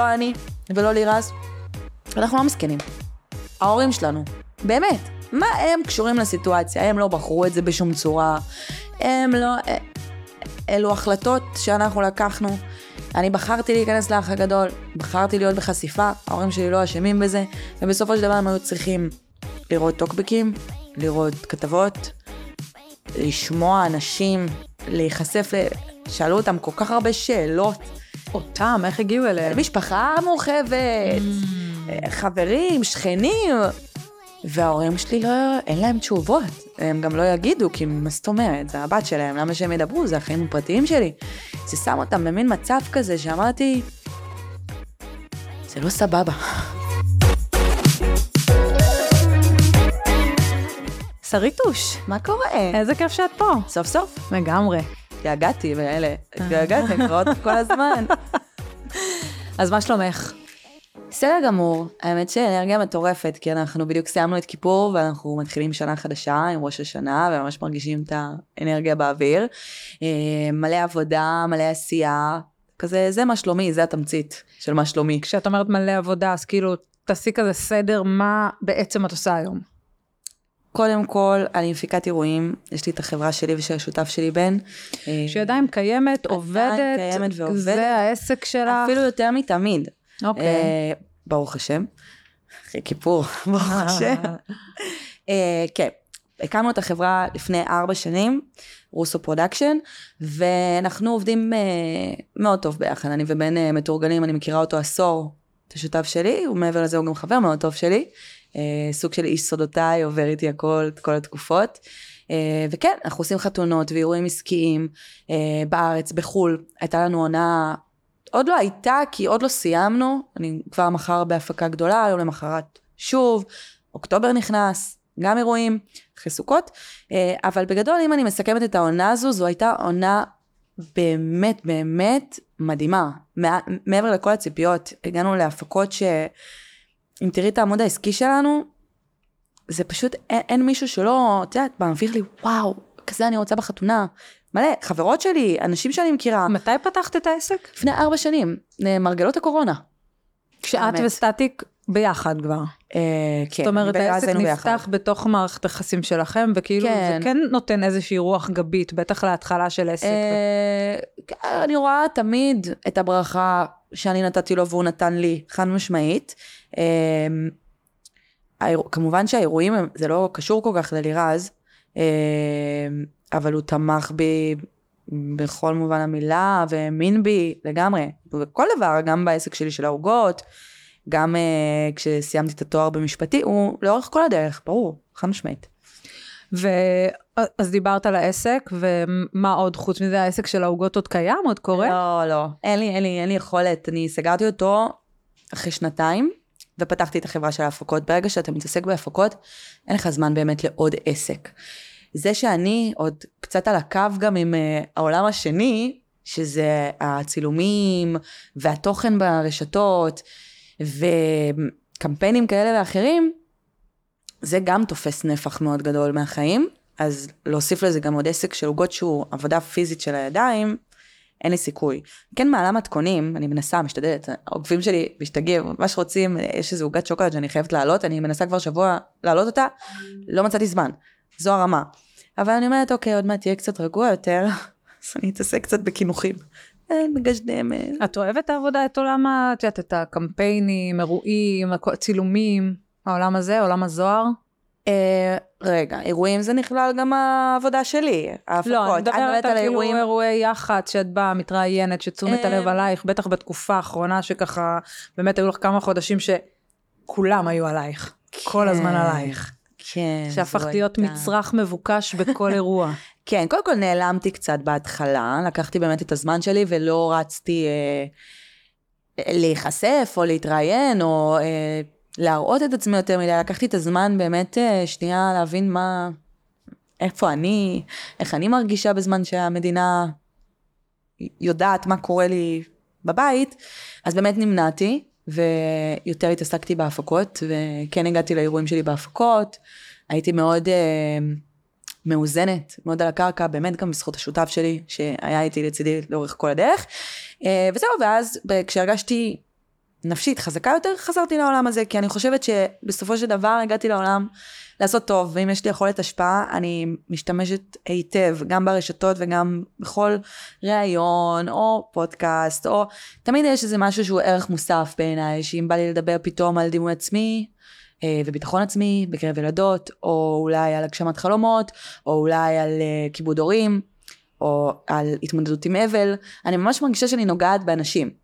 לא אני ולא לירז, אנחנו לא מסכנים. ההורים שלנו, באמת, מה הם קשורים לסיטואציה? הם לא בחרו את זה בשום צורה, הם לא... אה, אלו החלטות שאנחנו לקחנו. אני בחרתי להיכנס לאח הגדול, בחרתי להיות בחשיפה, ההורים שלי לא אשמים בזה, ובסופו של דבר הם היו צריכים לראות טוקבקים, לראות כתבות, לשמוע אנשים, להיחשף. שאלו אותם כל כך הרבה שאלות. אותם, איך הגיעו אליהם? משפחה מורחבת, mm. חברים, שכנים. וההורים שלי לא, אין להם תשובות. הם גם לא יגידו, כי מה זאת אומרת? זה הבת שלהם, למה שהם ידברו? זה החיים הפרטיים שלי. זה שם אותם במין מצב כזה שאמרתי, זה לא סבבה. שריטוש, מה קורה? איזה כיף שאת פה. סוף סוף. לגמרי. התגעגעתי, ואלה, התגעגעתי, אני קוראת כל הזמן. אז מה שלומך? בסדר גמור, האמת שאנרגיה מטורפת, כי אנחנו בדיוק סיימנו את כיפור ואנחנו מתחילים שנה חדשה עם ראש השנה, וממש מרגישים את האנרגיה באוויר. אה, מלא עבודה, מלא עשייה, כזה, זה מה שלומי, זה התמצית של מה שלומי. כשאת אומרת מלא עבודה, אז כאילו, תעשי כזה סדר, מה בעצם את עושה היום? קודם כל, אני מפיקת אירועים, יש לי את החברה שלי ושל השותף שלי בן. אה, שעדיין קיימת, עובדת, קיימת ועובדת. זה העסק שלך. אפילו יותר מתמיד. אוקיי. אה, ברוך השם. אחרי כיפור, ברוך השם. אה, כן, הקמנו את החברה לפני ארבע שנים, רוסו Production, ואנחנו עובדים מאוד טוב ביחד. אני ובן מתורגלים, אני מכירה אותו עשור, את השותף שלי, ומעבר לזה הוא גם חבר מאוד טוב שלי. אה, סוג של איש סודותיי, עובר איתי הכל, את כל התקופות. אה, וכן, אנחנו עושים חתונות ואירועים עסקיים אה, בארץ, בחו"ל. הייתה לנו עונה, עוד לא הייתה, כי עוד לא סיימנו, אני כבר מחר בהפקה גדולה, היום למחרת שוב, אוקטובר נכנס, גם אירועים, אחרי סוכות. אבל בגדול, אם אני מסכמת את העונה הזו, זו הייתה עונה באמת באמת מדהימה. מעבר לכל הציפיות, הגענו להפקות ש... אם תראי את העמוד העסקי שלנו, זה פשוט, אין, אין מישהו שלא, את יודעת, מעביר לי, וואו, כזה אני רוצה בחתונה. מלא, חברות שלי, אנשים שאני מכירה. מתי פתחת את העסק? לפני ארבע שנים, מרגלות הקורונה. כשאת וסטטיק ביחד כבר. אה, כן. זאת אומרת, העסק נפתח ביחד. בתוך מערכת היחסים שלכם, וכאילו כן. זה כן נותן איזושהי רוח גבית, בטח להתחלה של עסק. אה, ו... אני רואה תמיד את הברכה שאני נתתי לו והוא נתן לי, חד משמעית. אמ, כמובן שהאירועים, זה לא קשור כל כך ללירז, אמ, אבל הוא תמך בי בכל מובן המילה, והאמין בי לגמרי, בכל דבר, גם בעסק שלי של העוגות, גם uh, כשסיימתי את התואר במשפטי, הוא לאורך כל הדרך, ברור, חד משמעית. ואז דיברת על העסק, ומה עוד חוץ מזה, העסק של העוגות עוד קיים? עוד קורה? לא, לא, אין לי, אין לי, אין לי יכולת. אני סגרתי אותו אחרי שנתיים, ופתחתי את החברה של ההפקות. ברגע שאתה מתעסק בהפקות, אין לך זמן באמת לעוד עסק. זה שאני עוד קצת על הקו גם עם uh, העולם השני, שזה הצילומים והתוכן ברשתות, וקמפיינים כאלה ואחרים, זה גם תופס נפח מאוד גדול מהחיים, אז להוסיף לזה גם עוד עסק של עוגות שהוא עבודה פיזית של הידיים, אין לי סיכוי. כן מעלה מתכונים, אני מנסה, משתדלת, העוקבים שלי משתגעים, מה שרוצים, יש איזו עוגת שוקולד שאני חייבת לעלות, אני מנסה כבר שבוע לעלות אותה, לא מצאתי זמן, זו הרמה. אבל אני אומרת, אוקיי, עוד מעט תהיה קצת רגוע יותר, אז אני אתעסק קצת בקינוחים. מגשדם. את אוהבת העבודה, את עולם, את יודעת, את הקמפיינים, אירועים, צילומים, העולם הזה, עולם הזוהר? אה, רגע, אירועים זה נכלל גם העבודה שלי, ההפקות. לא, אני מדברת על כאילו אירועי יח"צ, שאת באה, מתראיינת, שתשומת הלב אה, עלייך, בטח בתקופה האחרונה שככה, באמת היו לך כמה חודשים שכולם היו עלייך, כל הזמן עלייך. כן. שהפכת להיות מצרך מבוקש בכל אירוע. כן, קודם כל נעלמתי קצת בהתחלה, לקחתי באמת את הזמן שלי ולא רצתי אה, להיחשף או להתראיין או אה, להראות את עצמי יותר מדי, לקחתי את הזמן באמת אה, שנייה להבין מה, איפה אני, איך אני מרגישה בזמן שהמדינה יודעת מה קורה לי בבית, אז באמת נמנעתי, ויותר התעסקתי בהפקות, וכן הגעתי לאירועים שלי בהפקות, הייתי מאוד uh, מאוזנת, מאוד על הקרקע, באמת גם בזכות השותף שלי, שהיה איתי לצידי לאורך כל הדרך, uh, וזהו, ואז כשהרגשתי נפשית חזקה יותר, חזרתי לעולם הזה, כי אני חושבת שבסופו של דבר הגעתי לעולם לעשות טוב, ואם יש לי יכולת השפעה, אני משתמשת היטב, גם ברשתות וגם בכל ראיון, או פודקאסט, או תמיד יש איזה משהו שהוא ערך מוסף בעיניי, שאם בא לי לדבר פתאום על דימוי עצמי, אה, וביטחון עצמי בקרב ילדות, או אולי על הגשמת חלומות, או אולי על אה, כיבוד הורים, או על התמודדות עם אבל, אני ממש מרגישה שאני נוגעת באנשים.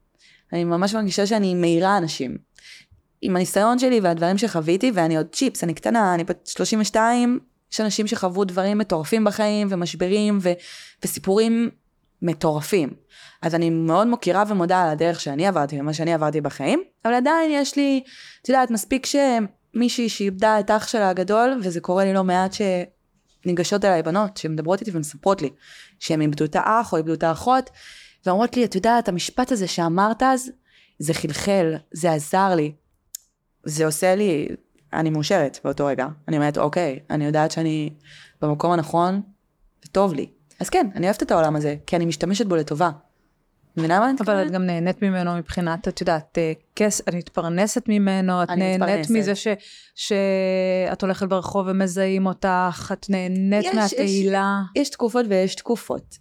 אני ממש מרגישה שאני מאירה אנשים. עם הניסיון שלי והדברים שחוויתי, ואני עוד צ'יפס, אני קטנה, אני בת 32, יש אנשים שחוו דברים מטורפים בחיים, ומשברים, ו- וסיפורים מטורפים. אז אני מאוד מוקירה ומודה על הדרך שאני עברתי ומה שאני עברתי בחיים, אבל עדיין יש לי, את יודעת, מספיק שמישהי שאיבדה את אח שלה הגדול, וזה קורה לי לא מעט שניגשות אליי בנות, שמדברות איתי ומספרות לי, שהם איבדו את האח או איבדו את האחות, ואומרות לי, את יודעת, המשפט הזה שאמרת אז, זה חלחל, זה עזר לי. זה עושה לי, אני מאושרת באותו רגע. אני אומרת, אוקיי, אני יודעת שאני במקום הנכון, וטוב לי. אז כן, אני אוהבת את העולם הזה, כי אני משתמשת בו לטובה. מבינה מה אני אבל את גם נהנית ממנו מבחינת, את יודעת, אה, כס, את מתפרנסת ממנו, את נהנית מתפרנסת. מזה ש, שאת הולכת ברחוב ומזהים אותך, את נהנית יש, מהתהילה. יש, יש תקופות ויש תקופות.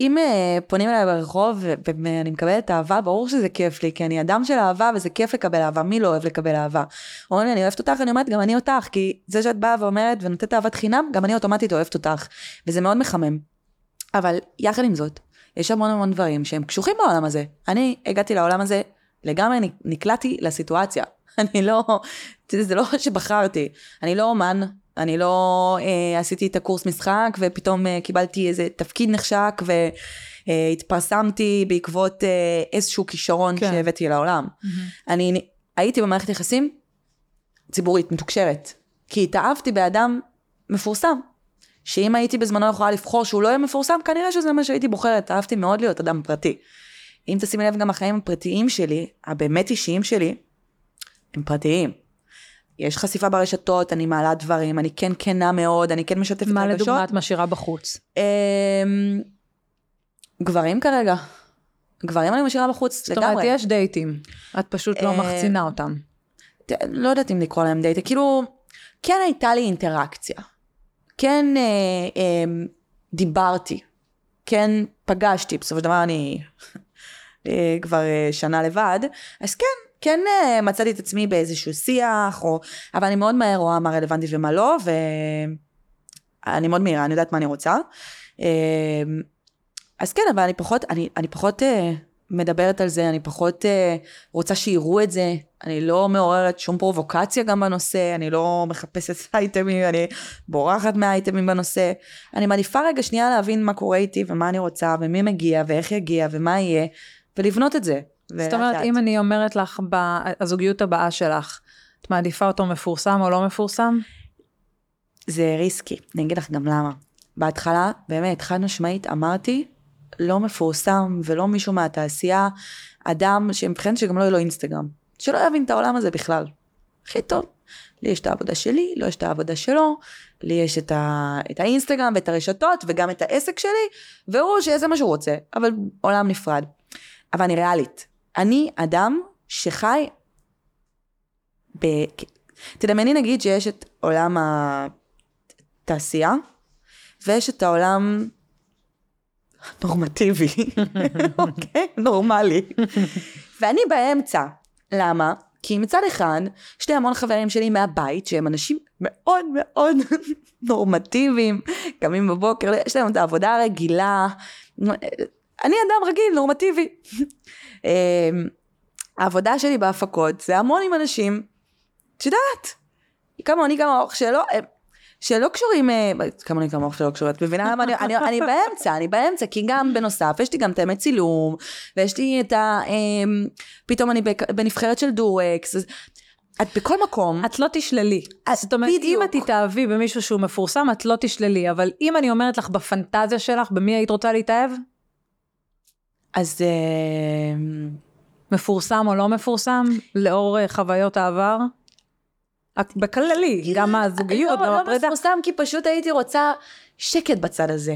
אה, אם uh, פונים אליי ברחוב ואני מקבלת אהבה, ברור שזה כיף לי, כי אני אדם של אהבה וזה כיף לקבל אהבה, מי לא אוהב לקבל אהבה? אומרים לי, אני אוהבת אותך, אני אומרת, גם אני אותך, כי זה שאת באה ואומרת ונותנת אהבת חינם, גם אני אוטומטית אוהבת אותך, וזה מאוד מחמם. אבל יחד עם זאת, יש המון המון דברים שהם קשוחים בעולם הזה. אני הגעתי לעולם הזה, לגמרי נקלעתי לסיטואציה. אני לא, זה לא שבחרתי, אני לא אומן, אני לא אה, עשיתי את הקורס משחק ופתאום אה, קיבלתי איזה תפקיד נחשק והתפרסמתי בעקבות אה, איזשהו כישרון כן. שהבאתי לעולם. Mm-hmm. אני הייתי במערכת יחסים ציבורית, מתוקשרת, כי התאהבתי באדם מפורסם. שאם הייתי בזמנו יכולה לבחור שהוא לא יהיה מפורסם, כנראה שזה מה שהייתי בוחרת, אהבתי מאוד להיות אדם פרטי. אם תשימי לב גם החיים הפרטיים שלי, הבאמת אישיים שלי, הם פרטיים. יש חשיפה ברשתות, אני מעלה דברים, אני כן כנה מאוד, אני כן משתפת רגשות. מה לדוגמה את משאירה בחוץ? אמ, גברים כרגע. גברים אני משאירה בחוץ לגמרי. זאת אומרת, יש דייטים, את פשוט לא אה, מחצינה אותם. לא יודעת אם לקרוא להם דייטים, כאילו, כן הייתה לי אינטראקציה. כן אה, אה, דיברתי, כן פגשתי, בסופו של דבר אני אה, כבר אה, שנה לבד, אז כן, כן uh, מצאתי את עצמי באיזשהו שיח, או... אבל אני מאוד מהר רואה מה רלוונטי ומה לא, ואני מאוד מהירה, אני יודעת מה אני רוצה. Uh, אז כן, אבל אני פחות, אני, אני פחות uh, מדברת על זה, אני פחות רוצה שיראו את זה, אני לא מעוררת שום פרובוקציה גם בנושא, אני לא מחפשת אייטמים, אני בורחת מהאייטמים בנושא. אני מעדיפה רגע שנייה להבין מה קורה איתי ומה אני רוצה, ומי מגיע, ואיך יגיע, ומה יהיה, ולבנות את זה. זאת אומרת, אם אני אומרת לך, הזוגיות הבאה שלך, את מעדיפה אותו מפורסם או לא מפורסם? זה ריסקי, אני אגיד לך גם למה. בהתחלה, באמת, חד משמעית, אמרתי, לא מפורסם ולא מישהו מהתעשייה, אדם שמבחינת שגם לא יהיה לו אינסטגרם. שלא יבין את העולם הזה בכלל. הכי טוב. לי יש את העבודה שלי, לא יש את העבודה שלו, לי יש את, ה... את האינסטגרם ואת הרשתות וגם את העסק שלי, והוא שיעשה מה שהוא רוצה, אבל עולם נפרד. אבל אני ריאלית. אני אדם שחי ב... תדמייני נגיד שיש את עולם התעשייה, ויש את העולם נורמטיבי, אוקיי? נורמלי. ואני באמצע. למה? כי מצד אחד, יש לי המון חברים שלי מהבית, שהם אנשים מאוד מאוד נורמטיביים, קמים בבוקר, יש להם את העבודה הרגילה. אני אדם רגיל, נורמטיבי. אמ, העבודה שלי בהפקות זה המון עם אנשים, את יודעת, כמוני כמה אורך שלא, שלא קשורים, אה, כמוני כמה אורך שלא קשורים, את מבינה למה אני, אני, אני באמצע, אני באמצע, כי גם בנוסף יש לי גם את האמת צילום, ויש לי את ה... אמ, פתאום אני בנבחרת של דורקס, את בכל מקום. את לא תשללי. זאת אומרת, בדיוק. אם את תתאהבי במישהו שהוא מפורסם, את לא תשללי, אבל אם אני אומרת לך בפנטזיה שלך, במי היית רוצה להתאהב? אז אה, מפורסם או לא מפורסם, לאור אה, חוויות העבר? בכללי, גם הזוגיות, לא, גם לא הפרידה. לא מפורסם כי פשוט הייתי רוצה שקט בצד הזה.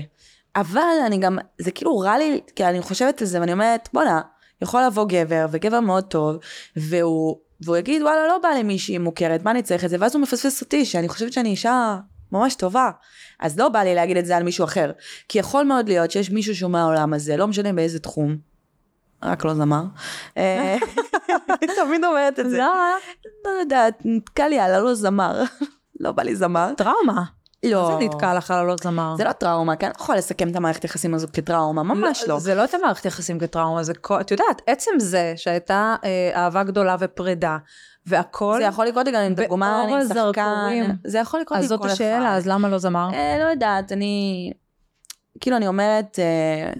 אבל אני גם, זה כאילו רע לי, כי אני חושבת על זה ואני אומרת, בואנה, יכול לבוא גבר, וגבר מאוד טוב, והוא, והוא יגיד, וואלה, לא בא לי מישהי מוכרת, מה אני צריך את זה? ואז הוא מפספס אותי, שאני חושבת שאני אישה ממש טובה. אז לא בא לי להגיד את זה על מישהו אחר. כי יכול מאוד להיות שיש מישהו שהוא מהעולם הזה, לא משנה באיזה תחום, רק לא זמר. אה, אני תמיד אומרת את זה. למה? לא יודעת, נתקע לי על הלא זמר. לא בא לי זמר. טראומה. לא. מה זה נתקע לך על הלא זמר? זה לא טראומה, כי אני לא יכולה לסכם את המערכת יחסים הזו כטראומה, ממש לא. זה לא את המערכת יחסים כטראומה, זה כל, את יודעת, עצם זה שהייתה אה, אהבה גדולה ופרידה, והכל, זה יכול לקרות לי גם עם באור עם שחקן. זה יכול לקרות לי אז עם זאת כל השאלה, אחד. אז למה לא זמר? אה, לא יודעת, אני... כאילו, אני אומרת, אה,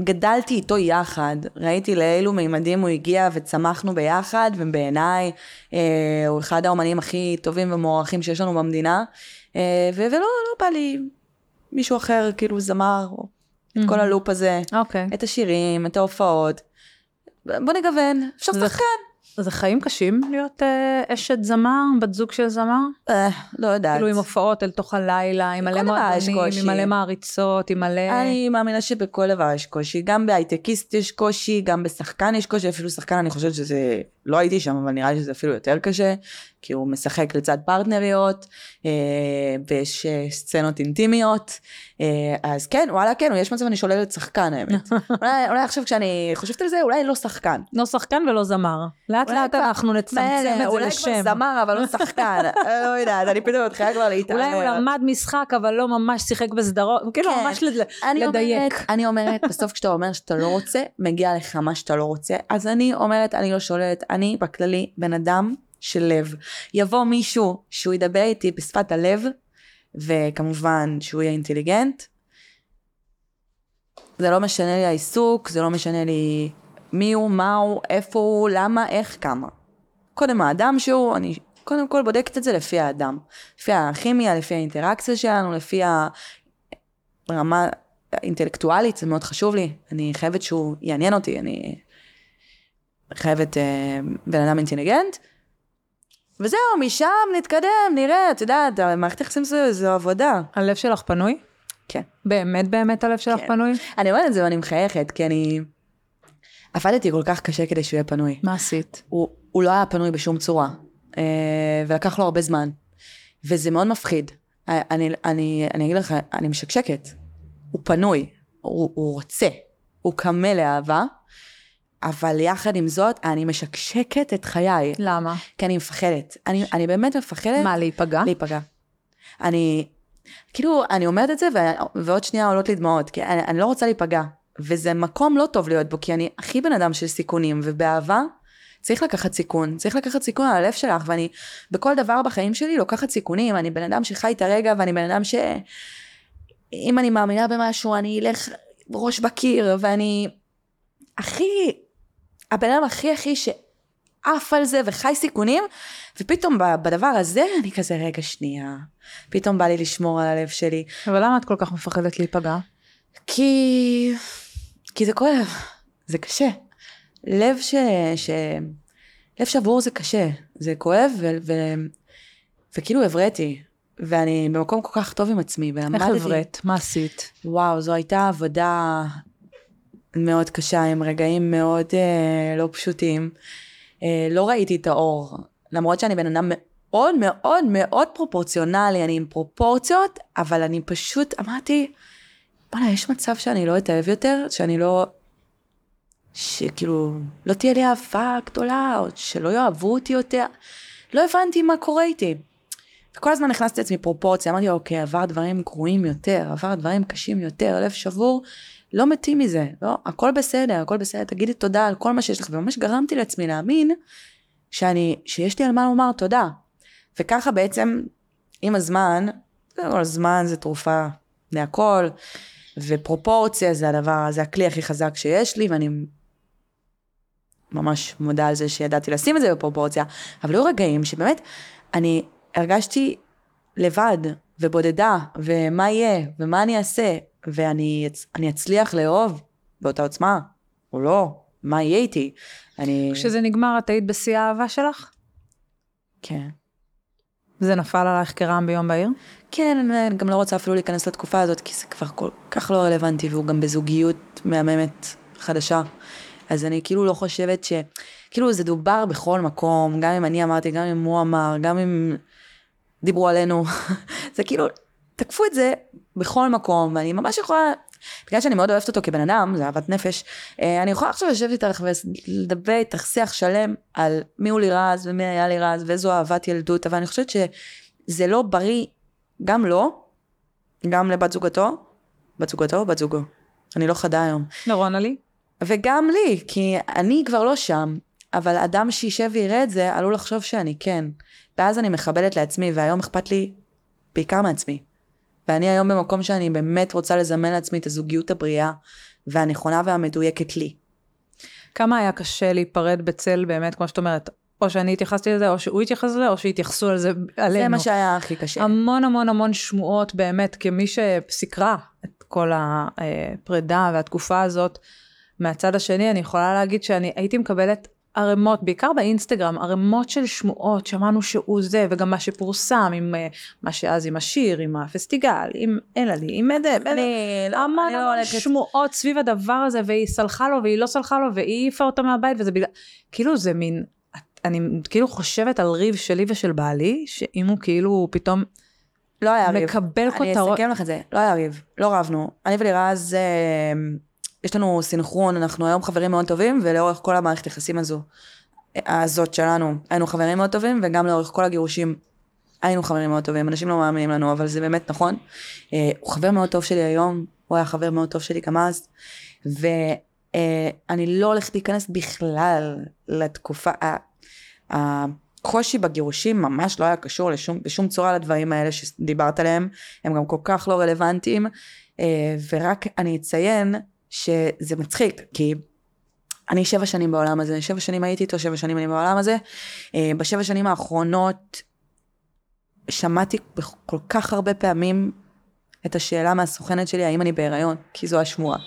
גדלתי איתו יחד, ראיתי לאילו מימדים הוא הגיע וצמחנו ביחד, ובעיניי אה, הוא אחד האומנים הכי טובים ומוערכים שיש לנו במדינה, אה, ו- ולא, לא בא לי מישהו אחר, כאילו זמר, או את כל הלופ הזה, אוקיי. את השירים, את ההופעות. בוא נגוון, אפשר זה- שחקן. זה חיים קשים להיות אה, אשת זמר, בת זוג של זמר? אה, לא יודעת. כאילו עם הופעות אל תוך הלילה, עם מלא מועדונים. עם מלא מעריצות, עם מלא... אני מאמינה שבכל דבר יש קושי, גם בהייטקיסט יש קושי, גם בשחקן יש קושי, אפילו שחקן אני חושבת שזה, לא הייתי שם, אבל נראה לי שזה אפילו יותר קשה, כי הוא משחק לצד פרטנריות, אה, ויש אה, סצנות אינטימיות, אה, אז כן, וואלה כן, יש מצב אני שוללת שחקן האמת. אולי, אולי עכשיו כשאני חושבת על זה, אולי לא שחקן. לא שחקן ולא זמר. לאט אולי לאט אנחנו נצמצם את זה אולי לשם. כבר זמר, אבל לא שחקן, אה, לא יודעת, אני פתאום מתחילה כבר להתערב. אולי הוא למד משחק, אבל לא ממש שיחק בסדרות, כאילו כן. ממש לד- אני לדייק. אומרת, אני אומרת, בסוף כשאתה אומר שאתה לא רוצה, מגיע לך מה שאתה לא רוצה. אז אני אומרת, אני לא שוללת, אני בכללי בן אדם של לב. יבוא מישהו שהוא ידבר איתי בשפת הלב, וכמובן שהוא יהיה אינטליגנט. זה לא משנה לי העיסוק, זה לא משנה לי מי הוא, מה הוא, איפה הוא, למה, איך, כמה. קודם האדם שהוא, אני קודם כל בודקת את זה לפי האדם. לפי הכימיה, לפי האינטראקציה שלנו, לפי הרמה האינטלקטואלית, זה מאוד חשוב לי. אני חייבת שהוא יעניין אותי, אני חייבת אה, בן אדם אינטליגנט. וזהו, משם נתקדם, נראה, את יודעת, מערכת יחסים זו, זו עבודה. הלב שלך פנוי? כן. באמת באמת הלב שלך כן. פנוי? אני אומרת את זה ואני מחייכת, כי אני... עבדתי כל כך קשה כדי שהוא יהיה פנוי. מה עשית? הוא, הוא לא היה פנוי בשום צורה, אה, ולקח לו הרבה זמן, וזה מאוד מפחיד. אה, אני, אני, אני אגיד לך, אני משקשקת. הוא פנוי, הוא, הוא רוצה, הוא קמה לאהבה, אבל יחד עם זאת, אני משקשקת את חיי, למה? כי אני מפחדת. אני, אני באמת מפחדת מה, להיפגע? להיפגע. אני, כאילו, אני אומרת את זה, ו- ועוד שנייה עולות לי דמעות, כי אני, אני לא רוצה להיפגע. וזה מקום לא טוב להיות בו, כי אני הכי בן אדם של סיכונים, ובאהבה צריך לקחת סיכון, צריך לקחת סיכון על הלב שלך, ואני בכל דבר בחיים שלי לוקחת סיכונים, אני בן אדם שחי את הרגע, ואני בן אדם ש... אם אני מאמינה במשהו, אני אלך ראש בקיר, ואני הכי, הבן אדם הכי הכי שעף על זה וחי סיכונים, ופתאום בדבר הזה אני כזה, רגע שנייה, פתאום בא לי לשמור על הלב שלי, אבל למה את כל כך מפחדת להיפגע? כי... כי זה כואב, זה קשה. לב ש... ש... לב שבור זה קשה, זה כואב, ו... ו... וכאילו הבראתי, ואני במקום כל כך טוב עם עצמי, איך ולמדתי... הבראת? מה עשית? וואו, זו הייתה עבודה מאוד קשה, עם רגעים מאוד אה, לא פשוטים. אה, לא ראיתי את האור, למרות שאני בן אדם מאוד מאוד מאוד פרופורציונלי, אני עם פרופורציות, אבל אני פשוט אמרתי, בוא'נה, יש מצב שאני לא אתאהב יותר, שאני לא... שכאילו, לא תהיה לי אהבה גדולה, או שלא יאהבו אותי יותר. לא הבנתי מה קורה איתי. וכל הזמן נכנסתי לעצמי פרופורציה, אמרתי, אוקיי, עבר דברים גרועים יותר, עבר דברים קשים יותר, לב שבור, לא מתים מזה, לא, הכל בסדר, הכל בסדר, תגידי תודה על כל מה שיש לך, וממש גרמתי לעצמי להאמין שאני, שיש לי על מה לומר תודה. וככה בעצם, עם הזמן, כל הזמן זה תרופה להכל, ופרופורציה זה הדבר, זה הכלי הכי חזק שיש לי, ואני ממש מודה על זה שידעתי לשים את זה בפרופורציה, אבל היו רגעים שבאמת, אני הרגשתי לבד ובודדה, ומה יהיה, ומה אני אעשה, ואני אצ- אני אצליח לאהוב באותה עוצמה, או לא, מה יהיה איתי. אני... כשזה נגמר, את היית בשיא האהבה שלך? כן. זה נפל עלייך כרעם ביום בהיר? כן, אני גם לא רוצה אפילו להיכנס לתקופה הזאת, כי זה כבר כל כך לא רלוונטי, והוא גם בזוגיות מהממת חדשה. אז אני כאילו לא חושבת ש... כאילו זה דובר בכל מקום, גם אם אני אמרתי, גם אם הוא אמר, גם אם דיברו עלינו. זה כאילו, תקפו את זה בכל מקום, ואני ממש יכולה, בגלל שאני מאוד אוהבת אותו כבן אדם, זה אהבת נפש, אה, אני יכולה עכשיו לשבת איתך ולדבר איתך שיח שלם על מי הוא לירז ומי היה לירז ואיזו אהבת ילדות, אבל אני חושבת שזה לא בריא, גם לו, גם לבת זוגתו, בת זוגתו או בת זוגו? אני לא חדה היום. לרונה לי? וגם לי, כי אני כבר לא שם, אבל אדם שישב ויראה את זה, עלול לחשוב שאני כן. ואז אני מכבדת לעצמי, והיום אכפת לי בעיקר מעצמי. ואני היום במקום שאני באמת רוצה לזמן לעצמי את הזוגיות הבריאה, והנכונה והמדויקת לי. כמה היה קשה להיפרד בצל באמת, כמו שאת אומרת, או שאני התייחסתי לזה, או שהוא התייחס לזה, או שהתייחסו על זה עלינו. זה מה שהיה הכי קשה. המון המון המון שמועות באמת, כמי שסיקרה את כל הפרידה והתקופה הזאת. מהצד השני, אני יכולה להגיד שאני הייתי מקבלת ערימות, בעיקר באינסטגרם, ערימות של שמועות, שמענו שהוא זה, וגם מה שפורסם, עם uh, מה שאז עם השיר, עם הפסטיגל, עם אלעלי, עם אדם, אני לא, המון אני לא המון הולכת... שמועות סביב הדבר הזה, והיא סלחה לו, והיא לא סלחה לו, והיא העיפה אותו מהבית, וזה בגלל, כאילו זה מין, אני כאילו חושבת על ריב שלי ושל בעלי, שאם הוא כאילו פתאום לא היה ריב. מקבל אני כותרות, אסכם לך את זה, לא היה ריב, לא רבנו. אני ולירז, אה, יש לנו סינכרון, אנחנו היום חברים מאוד טובים, ולאורך כל המערכת יחסים הזו, הזאת שלנו, היינו חברים מאוד טובים, וגם לאורך כל הגירושים היינו חברים מאוד טובים. אנשים לא מאמינים לנו, אבל זה באמת נכון. אה, הוא חבר מאוד טוב שלי היום, הוא היה חבר מאוד טוב שלי גם אז, ואני לא הולכת להיכנס בכלל לתקופה, הקושי בגירושים ממש לא היה קשור לשום, בשום צורה לדברים האלה שדיברת עליהם, הם גם כל כך לא רלוונטיים, אה, ורק אני אציין שזה מצחיק, כי אני שבע שנים בעולם הזה, שבע שנים הייתי איתו, שבע שנים אני בעולם הזה. אה, בשבע שנים האחרונות שמעתי כל כך הרבה פעמים את השאלה מהסוכנת שלי, האם אני בהיריון, כי זו השמועה.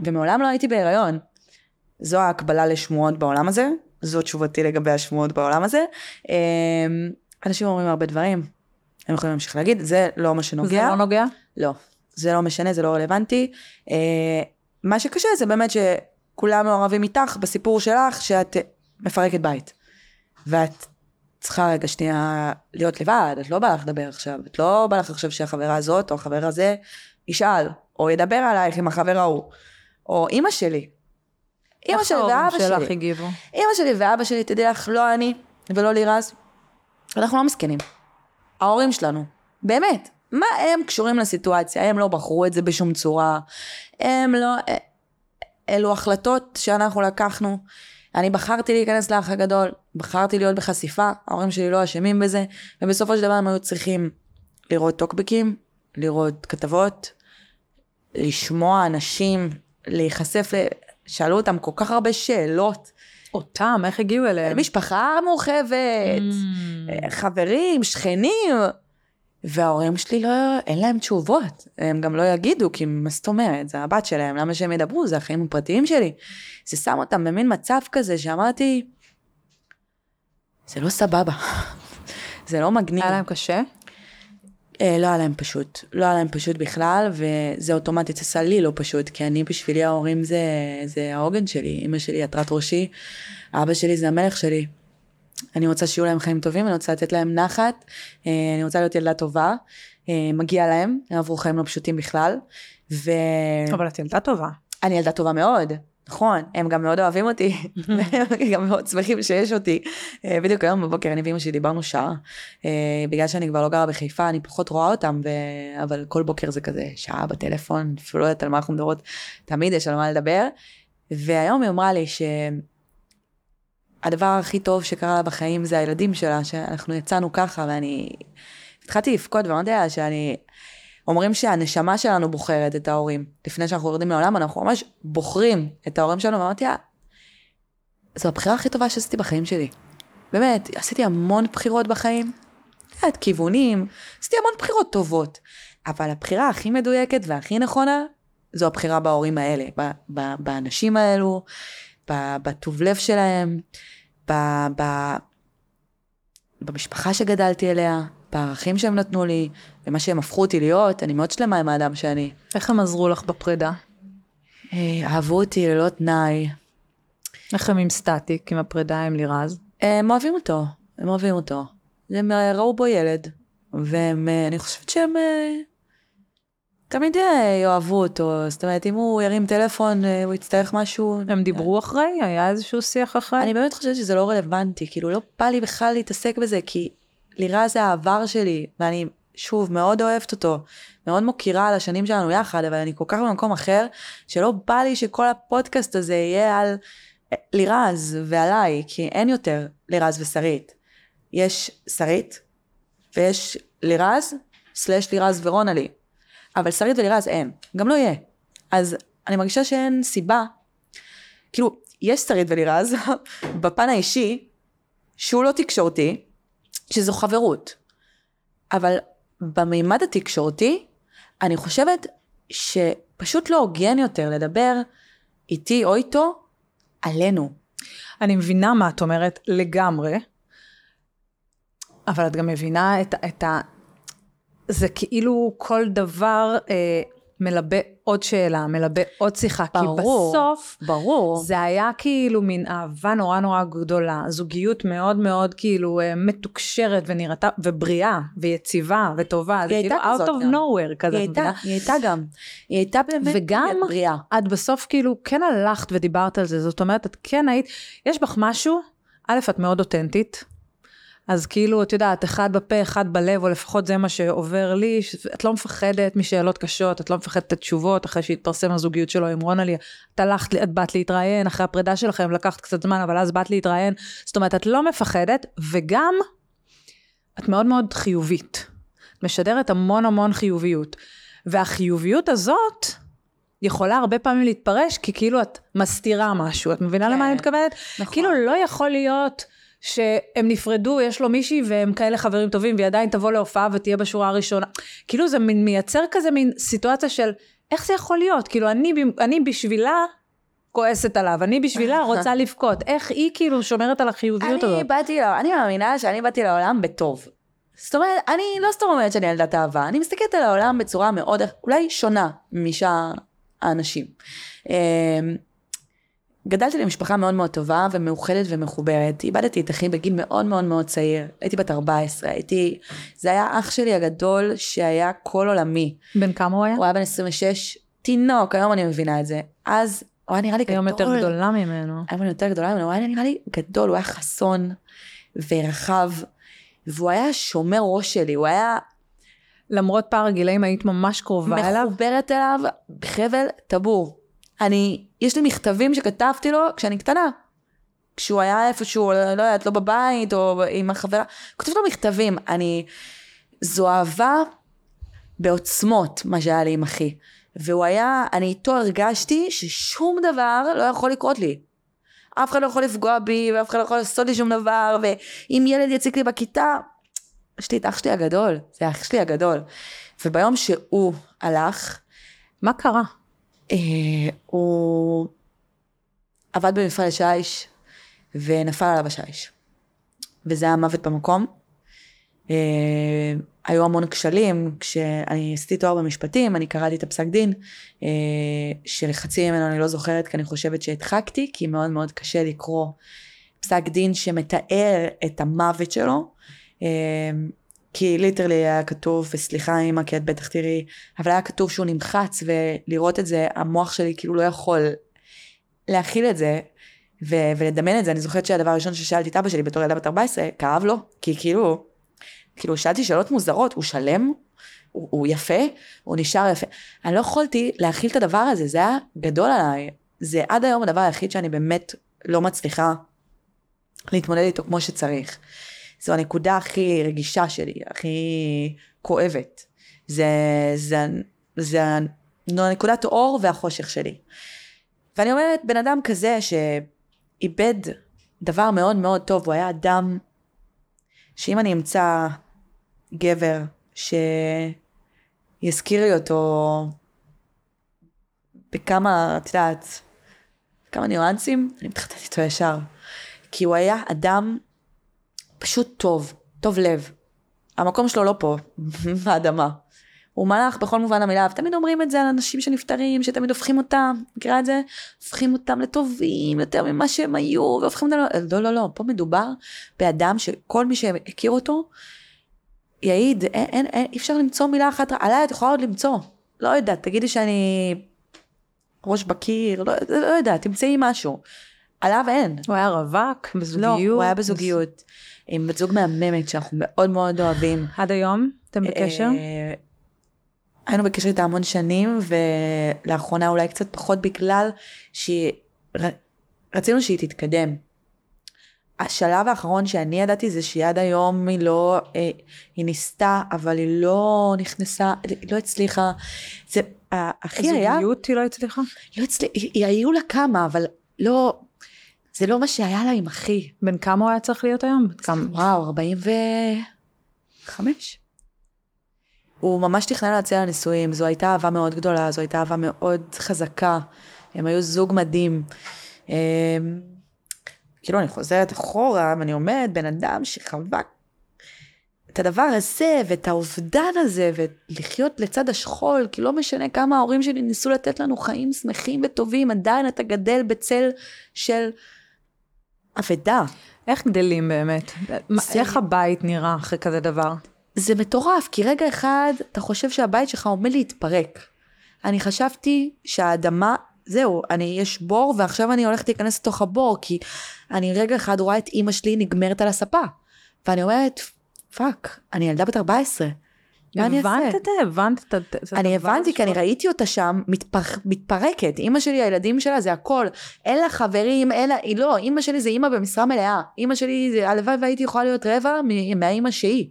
ומעולם לא הייתי בהיריון. זו ההקבלה לשמועות בעולם הזה, זו תשובתי לגבי השמועות בעולם הזה. אה, אנשים אומרים הרבה דברים, הם יכולים להמשיך להגיד, זה לא מה שנוגע. זה לא נוגע? לא, זה לא משנה, זה לא רלוונטי. אה, מה שקשה זה באמת שכולם מעורבים איתך בסיפור שלך, שאת מפרקת בית. ואת צריכה רגע שנייה להיות לבד, את לא בא לך לדבר עכשיו, את לא בא לך עכשיו שהחברה הזאת או החבר הזה ישאל, או ידבר עלייך עם החבר ההוא, או אימא שלי. אימא שלי ואבא ההורים שלך שלי. הגיבו? אימא שלי ואבא שלי, תדעי לך, לא אני ולא לירז, אנחנו לא מסכנים. ההורים שלנו, באמת, מה הם קשורים לסיטואציה? הם לא בחרו את זה בשום צורה, הם לא... אה, אלו החלטות שאנחנו לקחנו. אני בחרתי להיכנס לאח הגדול, בחרתי להיות בחשיפה, ההורים שלי לא אשמים בזה, ובסופו של דבר הם היו צריכים לראות טוקבקים, לראות כתבות, לשמוע אנשים, להיחשף. שאלו אותם כל כך הרבה שאלות. אותם, איך הגיעו אליהם? משפחה מורחבת, Mm. חברים, שכנים. וההורים שלי לא, אין להם תשובות. הם גם לא יגידו, כי מה זאת אומרת, זה הבת שלהם, למה שהם ידברו? זה החיים הפרטיים שלי. זה שם אותם במין מצב כזה שאמרתי, זה לא סבבה. זה לא מגניב. היה להם קשה? אה, לא היה להם פשוט. לא היה להם פשוט בכלל, וזה אוטומטית עשה לי לא פשוט, כי אני בשבילי ההורים זה, זה העוגן שלי. אמא שלי עטרת ראשי, אבא שלי זה המלך שלי. אני רוצה שיהיו להם חיים טובים, אני רוצה לתת להם נחת, אה, אני רוצה להיות ילדה טובה, אה, מגיע להם, הם עברו חיים לא פשוטים בכלל, ואני אבל את ילדה טובה. ילדה טובה מאוד. נכון, הם גם מאוד אוהבים אותי, והם גם מאוד שמחים שיש אותי. אה, בדיוק היום בבוקר אני ואמא שלי דיברנו שעה, בגלל שאני כבר לא גרה בחיפה, אני פחות רואה אותם, ו... אבל כל בוקר זה כזה שעה בטלפון, אפילו לא יודעת על מה אנחנו מדברות, תמיד יש על מה לדבר. והיום היא אמרה לי שהדבר הכי טוב שקרה לה בחיים זה הילדים שלה, שאנחנו יצאנו ככה, ואני התחלתי לבכות ואמרתי לה שאני... אומרים שהנשמה שלנו בוחרת את ההורים. לפני שאנחנו יורדים לעולם, אנחנו ממש בוחרים את ההורים שלנו, ואמרתי לה, זו הבחירה הכי טובה שעשיתי בחיים שלי. באמת, עשיתי המון בחירות בחיים, את כיוונים, עשיתי המון בחירות טובות, אבל הבחירה הכי מדויקת והכי נכונה, זו הבחירה בהורים האלה, באנשים האלו, בטוב לב שלהם, ב- ב- במשפחה שגדלתי אליה, בערכים שהם נתנו לי, במה שהם הפכו אותי להיות, אני מאוד שלמה עם האדם שאני. איך הם עזרו לך בפרידה? אה, אהבו אותי ללא תנאי, איך הם עם סטטיק, עם הפרידה עם לירז? הם אוהבים אותו, הם אוהבים אותו. הם אה, ראו בו ילד, ואני חושבת שהם אה, תמיד אה, יאהבו אותו. זאת אומרת, אם הוא ירים טלפון, הוא יצטרך משהו... הם דיברו אחרי? היה איזשהו שיח אחרי? אני באמת חושבת שזה לא רלוונטי, כאילו לא בא לי בכלל להתעסק בזה, כי לירז זה העבר שלי, ואני שוב מאוד אוהבת אותו, מאוד מוקירה על השנים שלנו יחד, אבל אני כל כך במקום אחר, שלא בא לי שכל הפודקאסט הזה יהיה על לירז ועליי, כי אין יותר לירז ושרית. יש שרית, ויש לירז, סלש לירז ורונלי. אבל שרית ולירז אין, גם לא יהיה. אז אני מרגישה שאין סיבה, כאילו, יש שרית ולירז, בפן האישי, שהוא לא תקשורתי, שזו חברות. אבל במימד התקשורתי, אני חושבת שפשוט לא הוגן יותר לדבר איתי או איתו עלינו. אני מבינה מה את אומרת לגמרי, אבל את גם מבינה את, את. זה כאילו כל דבר אה, מלבה עוד שאלה, מלבה עוד שיחה. ברור, כי בסוף, ברור. זה היה כאילו מין אהבה נורא נורא גדולה, זוגיות מאוד מאוד כאילו אה, מתוקשרת ונראתה, ובריאה, ויציבה, וטובה. זה כאילו out of גם. nowhere כזה. היא הייתה, היא הייתה גם. היא הייתה באמת וגם, בריאה. את בסוף כאילו כן הלכת ודיברת על זה, זאת אומרת, את כן היית, יש בך משהו, א', את מאוד אותנטית. אז כאילו, את יודעת, אחד בפה, אחד בלב, או לפחות זה מה שעובר לי, את לא מפחדת משאלות קשות, את לא מפחדת את התשובות, אחרי שהתפרסם הזוגיות שלו עם רונלי, את הלכת, את באת להתראיין, אחרי הפרידה שלכם לקחת קצת זמן, אבל אז באת להתראיין, זאת אומרת, את לא מפחדת, וגם, את מאוד מאוד חיובית. משדרת המון המון חיוביות. והחיוביות הזאת, יכולה הרבה פעמים להתפרש כי כאילו את מסתירה משהו, את מבינה כן. למה אני מתכוונת? נכון. כאילו לא יכול להיות שהם נפרדו, יש לו מישהי והם כאלה חברים טובים, והיא עדיין תבוא להופעה ותהיה בשורה הראשונה. כאילו זה מין מייצר כזה מין סיטואציה של איך זה יכול להיות? כאילו אני, אני בשבילה כועסת עליו, אני בשבילה רוצה לבכות. איך היא כאילו שומרת על החיוביות הזאת? אני באתי, אני מאמינה שאני באתי לעולם בטוב. זאת אומרת, אני לא סתם אומרת שאני ילדת אהבה, אני מסתכלת על העולם בצורה מאוד, אולי שונה משאר האנשים. גדלתי למשפחה מאוד מאוד טובה ומאוחדת ומחוברת. איבדתי את אחי בגיל מאוד מאוד מאוד צעיר. הייתי בת 14, הייתי... זה היה אח שלי הגדול שהיה כל עולמי. בן כמה הוא היה? הוא היה בן 26, תינוק, היום אני מבינה את זה. אז הוא היה נראה לי גדול. היום יותר גדולה ממנו. היום יותר גדולה ממנו, הוא היה נראה לי גדול, הוא היה חסון ורחב, והוא היה שומר ראש שלי, הוא היה... למרות פער הגילאים היית ממש קרובה אליו? מחוברת אליו בחבל טבור. אני, יש לי מכתבים שכתבתי לו כשאני קטנה. כשהוא היה איפשהו, לא יודעת, לא בבית, או עם החברה, כותבת לו מכתבים. אני, זו אהבה בעוצמות, מה שהיה לי עם אחי. והוא היה, אני איתו הרגשתי ששום דבר לא יכול לקרות לי. אף אחד לא יכול לפגוע בי, ואף אחד לא יכול לעשות לי שום דבר, ואם ילד יציק לי בכיתה, יש לי את אח שלי הגדול, זה אח שלי הגדול. וביום שהוא הלך, מה קרה? אה, הוא עבד במפעל השיש ונפל עליו השיש. וזה היה מוות במקום. אה, היו המון כשלים, כשאני עשיתי תואר במשפטים, אני קראתי את הפסק דין, אה, שלחצי ממנו אני לא זוכרת, כי אני חושבת שהדחקתי, כי מאוד מאוד קשה לקרוא פסק דין שמתאר את המוות שלו. כי ליטרלי היה כתוב, וסליחה אמא כי את בטח תראי, אבל היה כתוב שהוא נמחץ ולראות את זה, המוח שלי כאילו לא יכול להכיל את זה ו- ולדמיין את זה. אני זוכרת שהדבר הראשון ששאלתי את אבא שלי בתור ילדה בת 14, כאב לו, כי כאילו, כאילו שאלתי שאלות מוזרות, הוא שלם? הוא, הוא יפה? הוא נשאר יפה? אני לא יכולתי להכיל את הדבר הזה, זה היה גדול עליי. זה עד היום הדבר היחיד שאני באמת לא מצליחה להתמודד איתו כמו שצריך. זו הנקודה הכי רגישה שלי, הכי כואבת. זה, זה, זה, זה הנקודת אור והחושך שלי. ואני אומרת, בן אדם כזה שאיבד דבר מאוד מאוד טוב, הוא היה אדם שאם אני אמצא גבר שיזכיר לי אותו בכמה, את יודעת, כמה ניואנסים, אני מתחתנת איתו ישר. כי הוא היה אדם פשוט טוב, טוב לב. המקום שלו לא פה, באדמה. הוא מלאך בכל מובן המילה, ותמיד אומרים את זה על אנשים שנפטרים, שתמיד הופכים אותם, מכירה את זה? הופכים אותם לטובים יותר ממה שהם היו, והופכים אותם, לא, לא, לא, פה מדובר באדם שכל מי שהכיר אותו, יעיד, אין, אין, אין, אי אפשר למצוא מילה אחת, עליי את יכולה עוד למצוא, לא יודעת, תגידי שאני ראש בקיר, לא, לא יודעת, תמצאי משהו. עליו אין. הוא היה רווק בזוגיות? לא, הוא היה בזוגיות. עם בת זוג מהממת שאנחנו מאוד מאוד אוהבים. עד היום? אתם בקשר? אה, היינו בקשר איתה המון שנים, ולאחרונה אולי קצת פחות בגלל שרצינו שהיא תתקדם. השלב האחרון שאני ידעתי זה שהיא עד היום היא לא, אה, היא ניסתה, אבל היא לא נכנסה, היא לא הצליחה. זה, הכי היה... הזוגיות היא לא הצליחה? לא הצליחה, היו לה כמה, אבל לא, זה לא מה שהיה לה עם אחי. בן כמה הוא היה צריך להיות היום? כמה? וואו, 45. הוא ממש תכנן להציע לנישואים, זו הייתה אהבה מאוד גדולה, זו הייתה אהבה מאוד חזקה. הם היו זוג מדהים. אמ, כאילו, אני חוזרת אחורה, ואני אומרת, בן אדם שחווה את הדבר הזה, ואת האובדן הזה, ולחיות לצד השכול, כי לא משנה כמה ההורים שלי ניסו לתת לנו חיים שמחים וטובים, עדיין אתה גדל בצל של אבדה. איך גדלים באמת? זה... איך הבית נראה אחרי כזה דבר? זה מטורף, כי רגע אחד אתה חושב שהבית שלך עומד להתפרק. אני חשבתי שהאדמה, זהו, אני, יש בור ועכשיו אני הולכת להיכנס לתוך הבור, כי אני רגע אחד רואה את אימא שלי נגמרת על הספה. ואני אומרת, fuck, אני ילדה בת 14. מה אני אעשה? הבנת את זה? הבנת את זה? אני הבנתי, כי אני ראיתי אותה שם מתפרקת. אימא שלי, הילדים שלה, זה הכל. אין לה חברים, אין לה, היא לא, אימא שלי זה אימא במשרה מלאה. אימא שלי, הלוואי והייתי יכולה להיות רבע מהאימא שהיא.